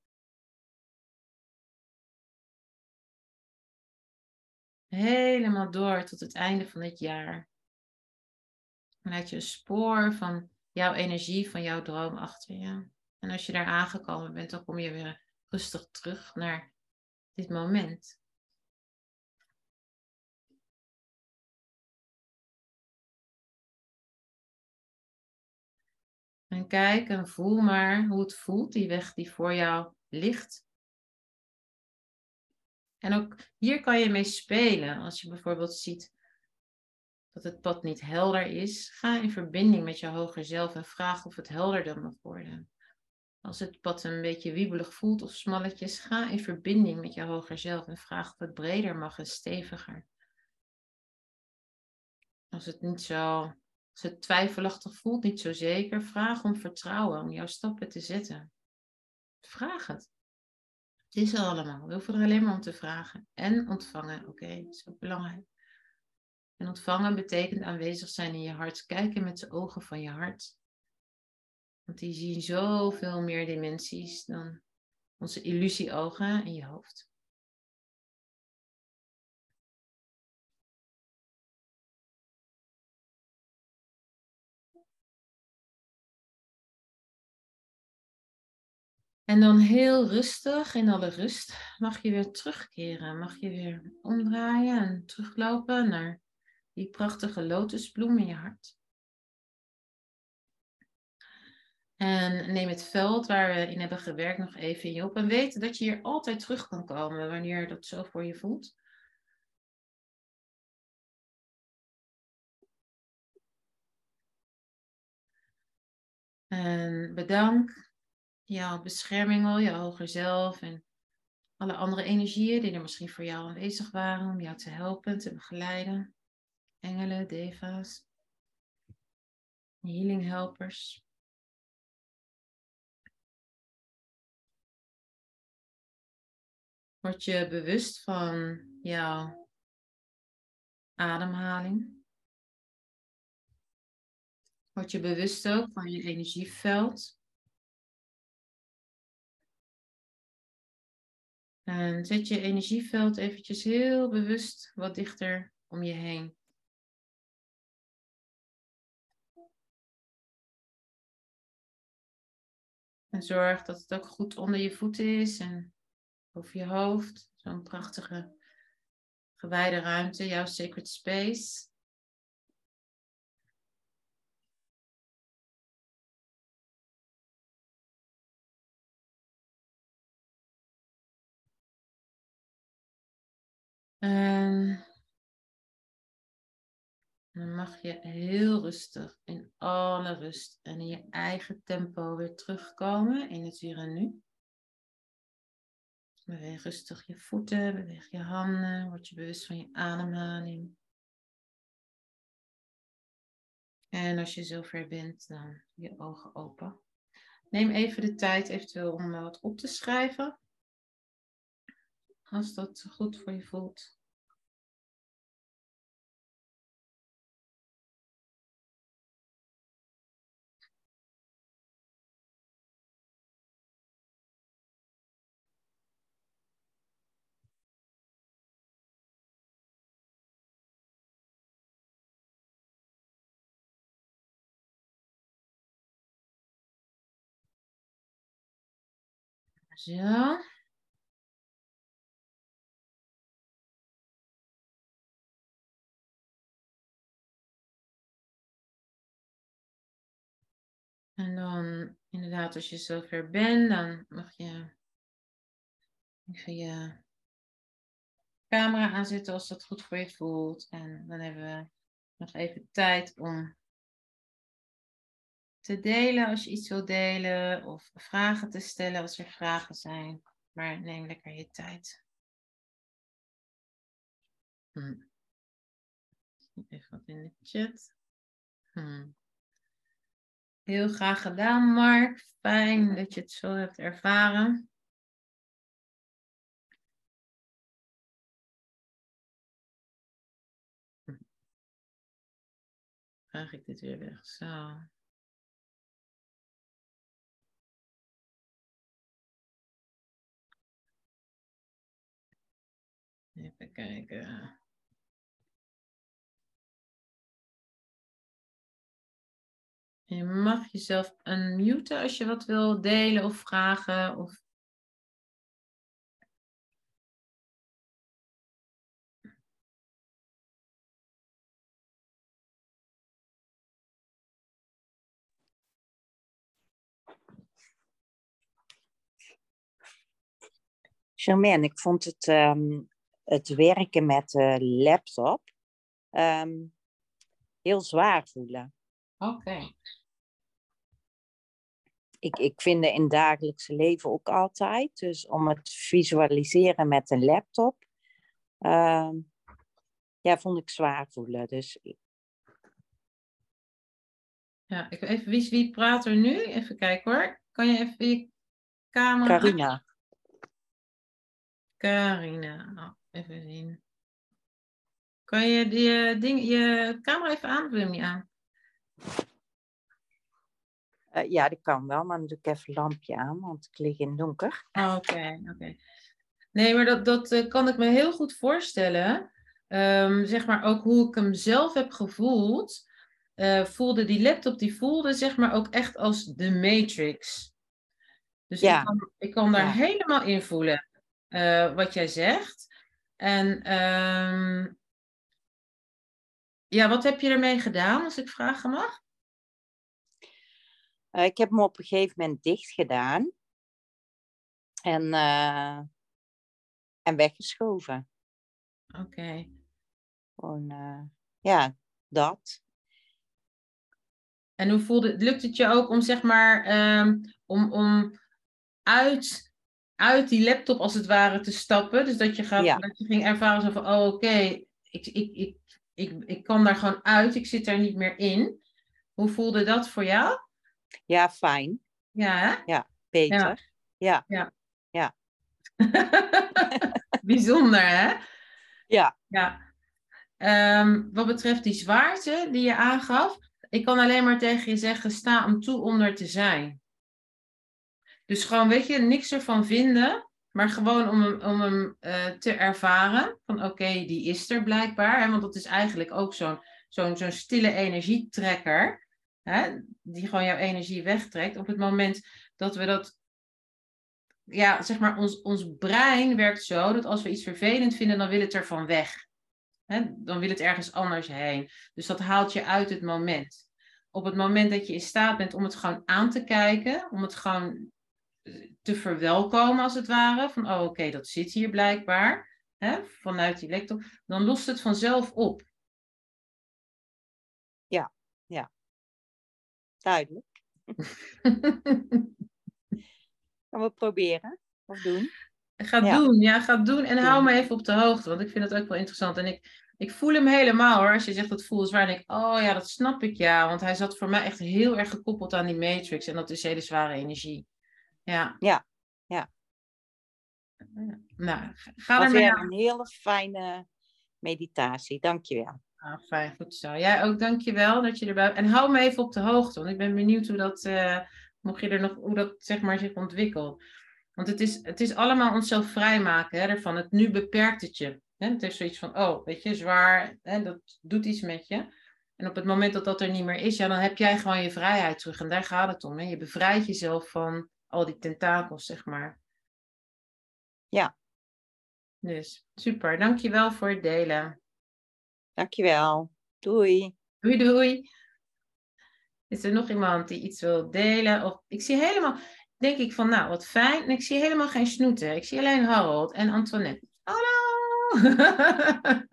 Helemaal door tot het einde van het jaar. En laat je een spoor van jouw energie, van jouw droom achter je. En als je daar aangekomen bent, dan kom je weer rustig terug naar dit moment. En kijk en voel maar hoe het voelt, die weg die voor jou ligt. En ook hier kan je mee spelen. Als je bijvoorbeeld ziet dat het pad niet helder is, ga in verbinding met je hoger zelf en vraag of het helderder mag worden. Als het pad een beetje wiebelig voelt of smalletjes, ga in verbinding met je hoger zelf en vraag of het breder mag en steviger. Als het niet zo, als het twijfelachtig voelt, niet zo zeker, vraag om vertrouwen, om jouw stappen te zetten. Vraag het. Het is er allemaal. We hoeven er alleen maar om te vragen. En ontvangen, oké, dat is ook belangrijk. En ontvangen betekent aanwezig zijn in je hart. Kijken met de ogen van je hart. Want die zien zoveel meer dimensies dan onze illusieogen in je hoofd. En dan heel rustig, in alle rust, mag je weer terugkeren. Mag je weer omdraaien en teruglopen naar die prachtige lotusbloem in je hart. En neem het veld waar we in hebben gewerkt nog even in je op. En weet dat je hier altijd terug kan komen wanneer dat zo voor je voelt. En bedank jouw bescherming al, je hoger zelf en alle andere energieën die er misschien voor jou aanwezig waren om jou te helpen, te begeleiden. Engelen, deva's, healing helpers. Word je bewust van jouw ademhaling. Word je bewust ook van je energieveld. En zet je energieveld eventjes heel bewust wat dichter om je heen. En zorg dat het ook goed onder je voeten is en over je hoofd. Zo'n prachtige gewijde ruimte, jouw sacred space. En dan mag je heel rustig in alle rust en in je eigen tempo weer terugkomen in het hier en nu. Beweeg rustig je voeten, beweeg je handen, word je bewust van je ademhaling. En als je zover bent, dan je ogen open. Neem even de tijd eventueel om wat op te schrijven. Als dat goed voor je voelt. Zo. Inderdaad, als je zover bent, dan mag je even je camera aanzetten als dat goed voor je voelt. En dan hebben we nog even tijd om te delen als je iets wilt delen of vragen te stellen als er vragen zijn. Maar neem lekker je tijd. Hm. Even wat in de chat. Hm. Heel graag gedaan, Mark. Fijn dat je het zo hebt ervaren. Vraag ik dit weer weg. Zo. Even kijken. Je mag jezelf unmuten als je wat wil delen of vragen. Of... Germaine, ik vond het, um, het werken met de laptop um, heel zwaar voelen. Oké. Okay. Ik, ik vind het in het dagelijkse leven ook altijd. Dus om het visualiseren met een laptop, uh, ja, vond ik zwaar voelen. Dus ja, ik even, wie, wie praat er nu? Even kijken hoor. Kan je even je camera... Carina. Carina. Oh, even zien. Kan je die, ding, je camera even aan of wil je hem niet aan? Uh, ja, dat kan wel, maar dan doe ik even een lampje aan, want ik lig in het donker. Oké, okay, oké. Nee, maar dat, dat uh, kan ik me heel goed voorstellen. Um, zeg maar ook hoe ik hem zelf heb gevoeld. Uh, voelde die laptop, die voelde zeg maar ook echt als de Matrix. Dus ja. ik, kan, ik kan daar ja. helemaal in voelen wat jij zegt. En um, ja, wat heb je ermee gedaan, als ik vragen mag? Uh, ik heb hem op een gegeven moment dicht gedaan. En, uh, en weggeschoven. Oké. Okay. Gewoon, uh, ja, dat. En hoe voelde het? Lukt het je ook om, zeg maar, um, om, om uit, uit die laptop als het ware te stappen? Dus dat je, gaat, ja. dat je ging ervaren zo van, oh oké, okay, ik, ik, ik, ik, ik kan daar gewoon uit, ik zit daar niet meer in. Hoe voelde dat voor jou? Ja, fijn. Ja, hè? Ja, beter. Ja. Ja. ja. <laughs> Bijzonder, hè? Ja. Ja. Um, wat betreft die zwaarte die je aangaf, ik kan alleen maar tegen je zeggen, sta hem toe om er te zijn. Dus gewoon, weet je, niks ervan vinden, maar gewoon om hem, om hem uh, te ervaren. Van oké, okay, die is er blijkbaar. Hè? Want dat is eigenlijk ook zo'n zo'n zo'n stille energietrekker hè, die gewoon jouw energie wegtrekt. Op het moment dat we dat, ja, zeg maar, ons, ons brein werkt zo dat als we iets vervelend vinden, dan wil het ervan weg. Hè, dan wil het ergens anders heen. Dus dat haalt je uit het moment. Op het moment dat je in staat bent om het gewoon aan te kijken, om het gewoon te verwelkomen als het ware, van oh oké, dat zit hier blijkbaar, hè, vanuit die lector, dan lost het vanzelf op. Ja, ja. Duidelijk. <laughs> Gaan we proberen of doen? Ga ja. doen, ja, ga doen en hou me even op de hoogte, want ik vind het ook wel interessant. En ik, ik voel hem helemaal hoor. Als je zegt dat voel is waar, denk ik, oh ja, dat snap ik ja. Want hij zat voor mij echt heel erg gekoppeld aan die matrix en dat is hele zware energie. Ja. Ja, ja. Nou, ga er weer een hele fijne meditatie. Dankjewel. Ah, fijn, goed zo. Jij ook, dankjewel dat je erbij En hou me even op de hoogte, want ik ben benieuwd hoe dat, uh, mocht je er nog, hoe dat zeg maar zich ontwikkelt. Want het is, het is allemaal onszelf vrijmaken hè, ervan. Het nu beperkt het je. Hè? Het heeft zoiets van, oh, weet je, zwaar, hè, dat doet iets met je. En op het moment dat dat er niet meer is, ja, dan heb jij gewoon je vrijheid terug. En daar gaat het om. Hè? Je bevrijdt jezelf van al die tentakels, zeg maar. Ja. Dus super, dankjewel voor het delen. Dankjewel. Doei. Doei, doei. Is er nog iemand die iets wil delen? Of ik zie helemaal, denk ik van, nou, wat fijn. En ik zie helemaal geen snoeten. Ik zie alleen Harold en Antoinette. Hallo! <laughs>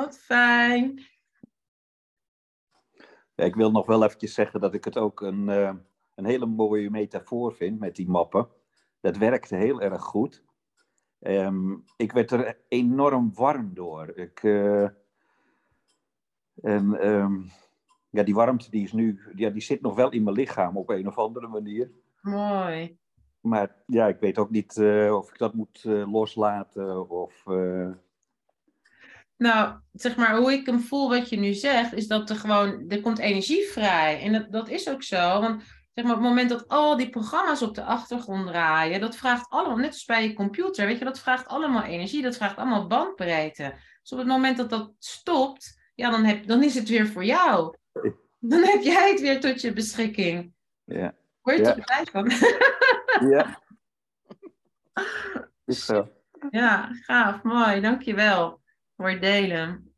wat fijn. Ja, ik wil nog wel eventjes zeggen dat ik het ook een, uh, een hele mooie metafoor vind met die mappen. Dat werkte heel erg goed. Um, ik werd er enorm warm door. Ik, uh, en um, ja, die warmte die is nu, ja, die zit nog wel in mijn lichaam op een of andere manier. Mooi. Maar ja, ik weet ook niet uh, of ik dat moet uh, loslaten of... Nou, zeg maar, hoe ik hem voel wat je nu zegt, is dat er gewoon, er komt energie vrij. En dat, dat is ook zo, want zeg maar, op het moment dat al die programma's op de achtergrond draaien, dat vraagt allemaal, net als bij je computer, weet je, dat vraagt allemaal energie, dat vraagt allemaal bandbreedte. Dus op het moment dat dat stopt, ja, dan, heb, dan is het weer voor jou. Dan heb jij het weer tot je beschikking. Ja. Word je Ja. er blij van? <laughs> Ja. Is zo. Ja, gaaf, mooi, dankjewel voor het delen.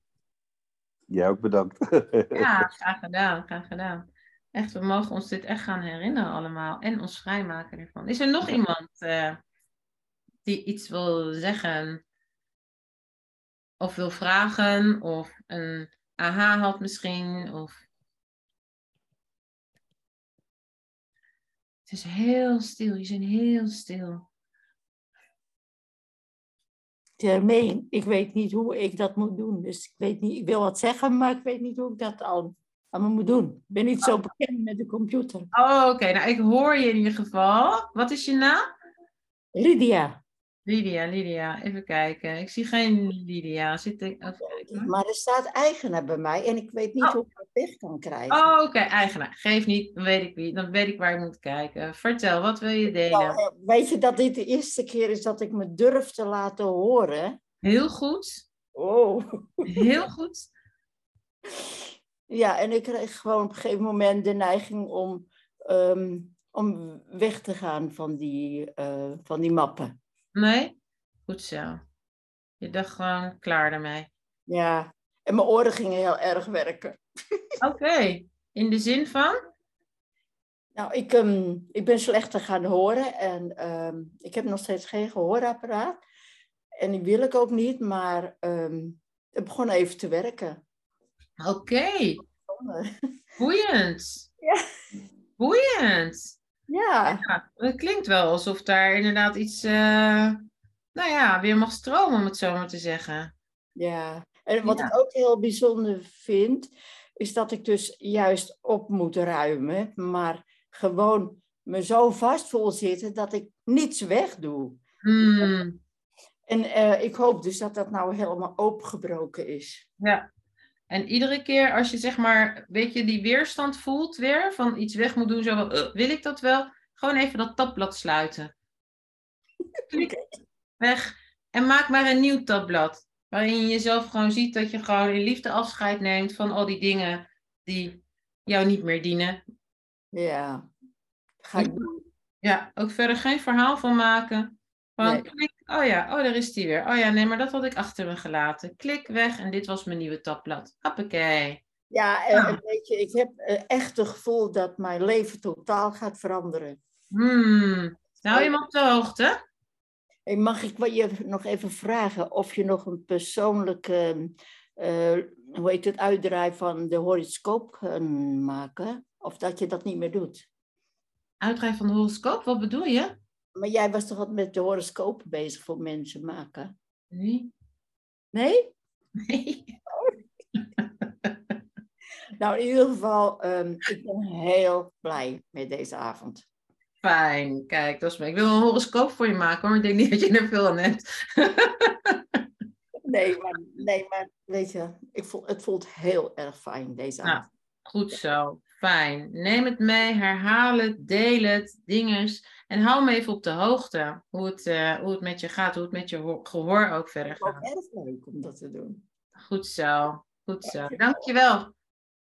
Jij ook bedankt. Ja, <laughs> graag gedaan, graag gedaan. Echt, we mogen ons dit echt gaan herinneren allemaal en ons vrijmaken ervan. Is er nog iemand eh, die iets wil zeggen of wil vragen of een aha had misschien? Of... Het is heel stil, je zijn heel stil. Jermaine, ik weet niet hoe ik dat moet doen. Dus ik weet niet, ik wil wat zeggen, maar ik weet niet hoe ik dat al, allemaal moet doen. Ik ben niet zo bekend met de computer. Oh, oké, nou ik hoor je in ieder geval. Wat is je naam? Lydia, Lydia, Lydia, even kijken. Ik zie geen Lydia. Zit ik... even maar er staat eigenaar bij mij en ik weet niet Oh. hoe ik dat weg kan krijgen. Oh, oké, eigenaar. Geef niet, dan weet ik wie. Dan weet ik waar ik moet kijken. Vertel, wat wil je delen? Nou, weet je dat dit de eerste keer is dat ik me durf te laten horen? Heel goed. Oh. Heel goed. <laughs> Ja, en ik kreeg gewoon op een gegeven moment de neiging om, ehm, om weg te gaan van die, eh, van die mappen. Nee? Goed zo. Je dacht gewoon klaar daarmee. Ja, en mijn oren gingen heel erg werken. <laughs> Oké. In de zin van? Nou, ik, ehm, ik ben slechter gaan horen en ehm, ik heb nog steeds geen gehoorapparaat. En die wil ik ook niet, maar het begon even te werken. Oké. <laughs> Boeiend. Ja. Boeiend. Ja, Ja, het klinkt wel alsof daar inderdaad iets, eh, nou ja, weer mag stromen, om het zo maar te zeggen. ja. En wat Ja. ik ook heel bijzonder vind, is dat ik dus juist op moet ruimen, maar gewoon me zo vast voel zitten dat ik niets wegdoe. Hmm. En eh, ik hoop dus dat dat nou helemaal opengebroken is. Ja. En iedere keer als je zeg maar, weet je, die weerstand voelt weer, van iets weg moet doen, zo van, "Uh, wil ik dat wel? Gewoon even dat tabblad sluiten. <laughs> Klik, weg. En maak maar een nieuw tabblad. Waarin je jezelf gewoon ziet dat je gewoon in liefde afscheid neemt van al die dingen die jou niet meer dienen. Ja, ga ik doen. Ja, ook verder geen verhaal van maken. Gewoon Nee. klik, oh ja, oh daar is die weer. Oh ja, nee, maar dat had ik achter me gelaten. Klik weg en dit was mijn nieuwe tabblad. Hoppakee. Ja, en, weet je, ik heb eh, echt het gevoel dat mijn leven totaal gaat veranderen. Hmm. Nou, je op de hoogte? Hey, mag ik je nog even vragen of je nog een persoonlijke, eh, hoe heet het, uitdraai van de horoscoop kan maken? Of dat je dat niet meer doet? Uitdraai van de horoscoop, wat bedoel je? Maar jij was toch wat met de horoscoop bezig voor mensen maken? Nee. Nee? Nee. <laughs> Nou, in ieder geval, ehm, ik ben heel blij met deze avond. Fijn, kijk, dat is me. Ik wil een horoscoop voor je maken, maar ik denk niet dat je er veel aan hebt. <laughs> Nee, maar, nee, maar weet je, ik voel, het voelt heel erg fijn deze Nou. avond. Goed zo, fijn. Neem het mee, herhaal het, deel het, dinges. En hou me even op de hoogte hoe het, eh, hoe het met je gaat, hoe het met je ho- gehoor ook verder Het is gaat. erg leuk om dat te doen. Goed zo, goed zo. Dankjewel.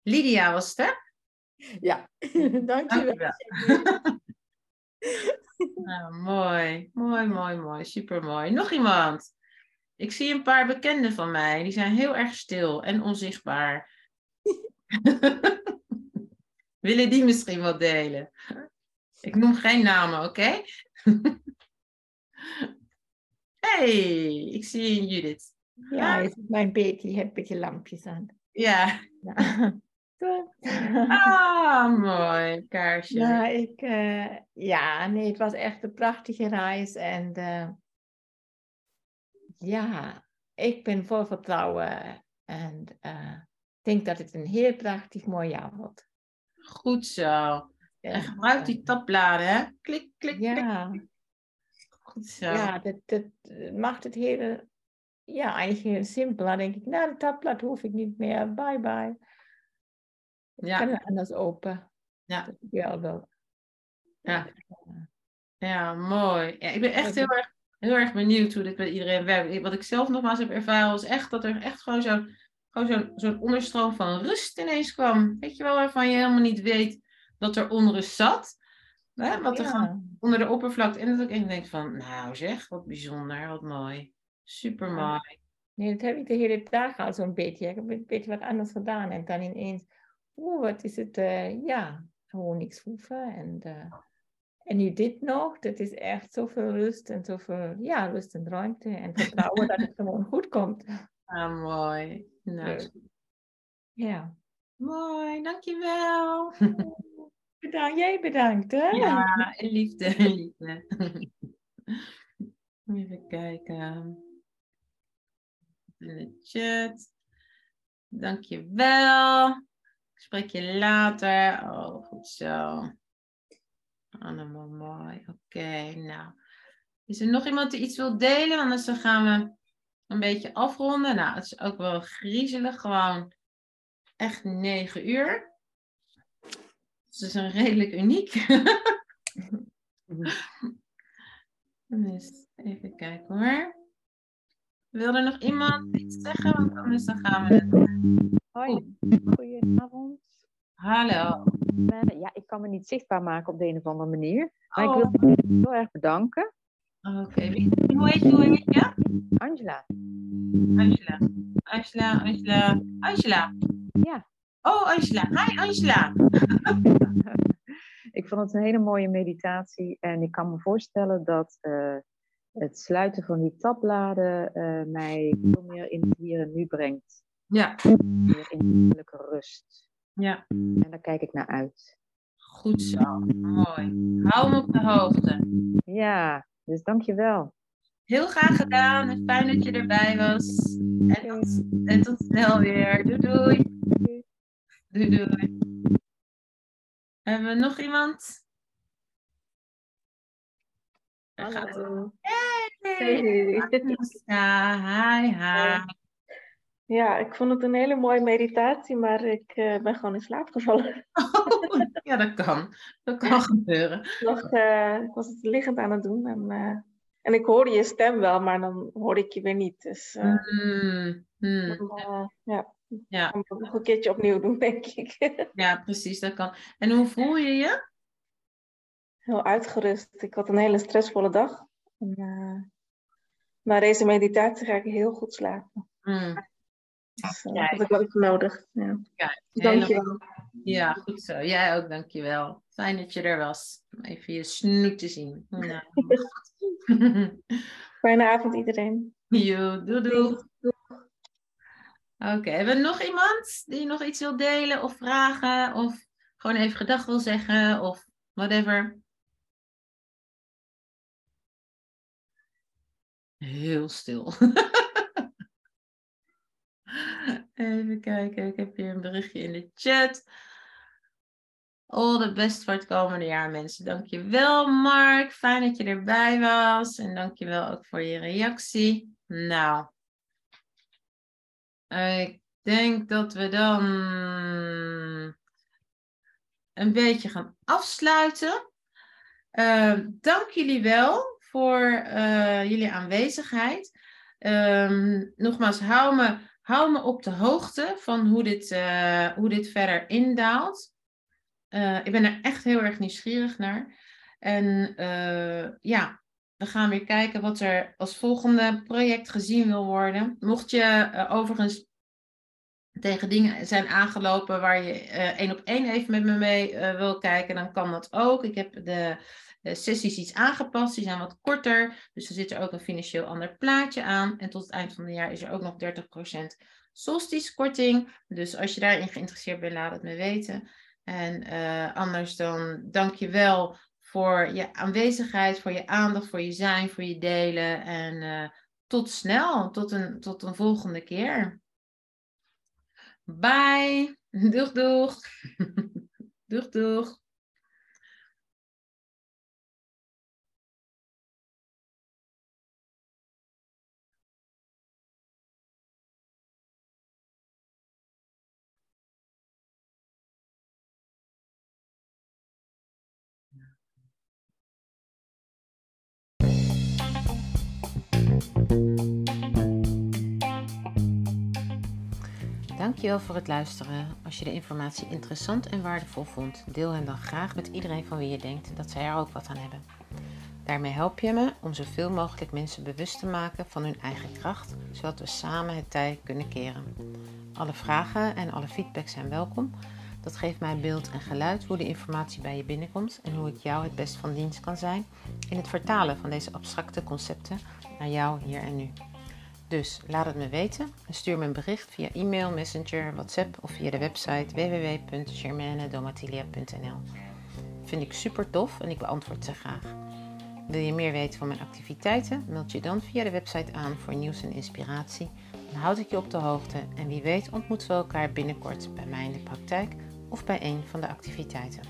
Lydia was het, hè? Ja, <laughs> dankjewel. Dankjewel. <laughs> Nou, mooi, mooi, mooi, mooi. Super mooi. Nog iemand? Ik zie een paar bekenden van mij. Die zijn heel erg stil en onzichtbaar. <laughs> Willen die misschien wat delen? Ik noem geen namen, oké? <laughs> hey, ik zie je Judith. Ja, ziet mijn beetje, je hebt een beetje lampjes aan. Ja. Ja. <laughs> Ah, mooi. Kaarsje. Ja, ik, eh, ja, nee, het was echt een prachtige reis. En eh, ja, ik ben vol vertrouwen. En eh, ik denk dat het een heel prachtig mooi jaar wordt. Goed zo. En gebruik die tabbladen, hè? Klik, klik, klik. Ja, Goed zo. ja dat, dat eh, maakt het hele, ja, eigenlijk heel simpel. Dan denk ik, nou, de tabblad hoef ik niet meer. Bye bye. Ik Ja. kan het anders open. Ja. Dat is wel wel. Ja. Ja, mooi. Ja, ik ben echt heel erg, heel erg benieuwd hoe dit bij iedereen werkt. Wat ik zelf nogmaals heb ervaren was echt dat er echt gewoon zo'n gewoon zo'n zo'n onderstroom van rust ineens kwam. Weet je wel, waarvan je helemaal niet weet dat er onrust zat. Hè? Wat er gewoon onder de oppervlakte. En dat ik echt denk van, nou zeg, wat bijzonder, wat mooi. Super mooi. Nee, dat heb ik de hele dag al zo'n beetje. Ik heb een beetje wat anders gedaan. En dan ineens, oeh, wat is het, eh, ja, gewoon niks hoeven. En, eh, en nu dit nog, dat is echt zoveel rust en zoveel, ja, rust en ruimte. En vertrouwen dat het <laughs> gewoon goed komt. Ah, mooi. Nou, Ja. Ja. mooi, dankjewel. <laughs> Bedankt, jij bedankt, hè? Ja, in liefde, liefde. <laughs> Even kijken. In de chat. Dankjewel. Ik spreek je later. Oh, goed zo. Allemaal mooi. Oké, nou. Is er nog iemand die iets wil delen? Anders dan gaan we een beetje afronden. Nou, het is ook wel griezelig. Gewoon echt negen uur. Dus dat is een redelijk uniek. <laughs> Dus even kijken hoor. Wil er nog iemand iets zeggen? Want anders dan gaan we het. Hoi, goedenavond. Hallo. Eh, Ja, ik kan me niet zichtbaar maken op de een of andere manier. Maar Oh, ik wil je heel erg bedanken. Oké, hoe heet je? Hoe heet je? Angela. Angela. Angela, Angela, Angela. Ja. Oh, Angela. Hi, Angela. <laughs> Ik vond het een hele mooie meditatie en ik kan me voorstellen dat eh, het sluiten van die tabbladen eh, mij veel meer in het hier en nu brengt. Ja, Meer in innerlijke rust. ja. En daar kijk ik naar uit. Goed zo. Mooi. Hou me op de hoogte. Ja, dus dankjewel. Heel graag gedaan en fijn dat je erbij was. En tot, en tot snel weer. Doei doei. Doei doei. Hebben we nog iemand? Hallo. Hey! Ja, hi, hi. Ja, ik vond het een hele mooie meditatie, maar ik eh, ben gewoon in slaap gevallen. <laughs> Ja, dat kan. Dat kan gebeuren. Ik, was, eh, ik was het liggend aan het doen en, eh, en ik hoorde je stem wel, maar dan hoorde ik je weer niet. Dus dan, eh, ja, Ja. ik kan het nog een keertje opnieuw doen, denk ik. <laughs> Ja, precies, dat kan. En hoe voel je je? Heel uitgerust. Ik had een hele stressvolle dag. En, na deze meditatie ga ik heel goed slapen. Hmm. Dus, eh, Kijk. dat heb ik even nodig. Ja. Kijk, Dank je helemaal- wel. Ja, goed zo. Jij ook, dankjewel. Fijn dat je er was. Even je snoet te zien. <laughs> Fijne avond iedereen. Doei doei. Oké, hebben we nog iemand die nog iets wil delen of vragen of gewoon even gedag wil zeggen of whatever? Heel stil. <laughs> Even kijken, ik heb hier een berichtje in de chat. All the best voor het komende jaar, mensen. Dankjewel, Mark. Fijn dat je erbij was. En dankjewel ook voor je reactie. Nou, ik denk dat we dan een beetje gaan afsluiten. Eh, dank jullie wel voor eh, jullie aanwezigheid. Ehm, nogmaals, hou me, hou me op de hoogte van hoe dit, eh, hoe dit verder indaalt. Eh, ik ben er echt heel erg nieuwsgierig naar. En eh, ja, we gaan weer kijken wat er als volgende project gezien wil worden. Mocht je overigens tegen dingen zijn aangelopen waar je één op één even met me mee wil kijken, dan kan dat ook. Ik heb de sessies iets aangepast, die zijn wat korter. Dus er zit er ook een financieel ander plaatje aan. En tot het eind van het jaar is er ook nog 30% solstice korting. Dus als je daarin geïnteresseerd bent, laat het me weten. En anders dan dank je wel voor je aanwezigheid, voor je aandacht, voor je zijn, voor je delen. En tot snel, tot een, tot een volgende keer. Bye. <laughs> Doeg, doeg. <laughs> doeg, doeg. Dankjewel voor het luisteren. Als je de informatie interessant en waardevol vond, deel hem dan graag met iedereen van wie je denkt dat zij er ook wat aan hebben. Daarmee help je me om zoveel mogelijk mensen bewust te maken van hun eigen kracht, zodat we samen het tij kunnen keren. Alle vragen en alle feedback zijn welkom. Dat geeft mij beeld en geluid hoe de informatie bij je binnenkomt en hoe ik jou het best van dienst kan zijn in het vertalen van deze abstracte concepten naar jou hier en nu. Dus laat het me weten en stuur me een bericht via e-mail, messenger, WhatsApp of via de website www.germanedomatilia.nl. Vind ik super tof en ik beantwoord ze graag. Wil je meer weten van mijn activiteiten? Meld je dan via de website aan voor nieuws en inspiratie. Dan houd ik je op de hoogte en wie weet ontmoeten we elkaar binnenkort bij mij in de praktijk of bij een van de activiteiten.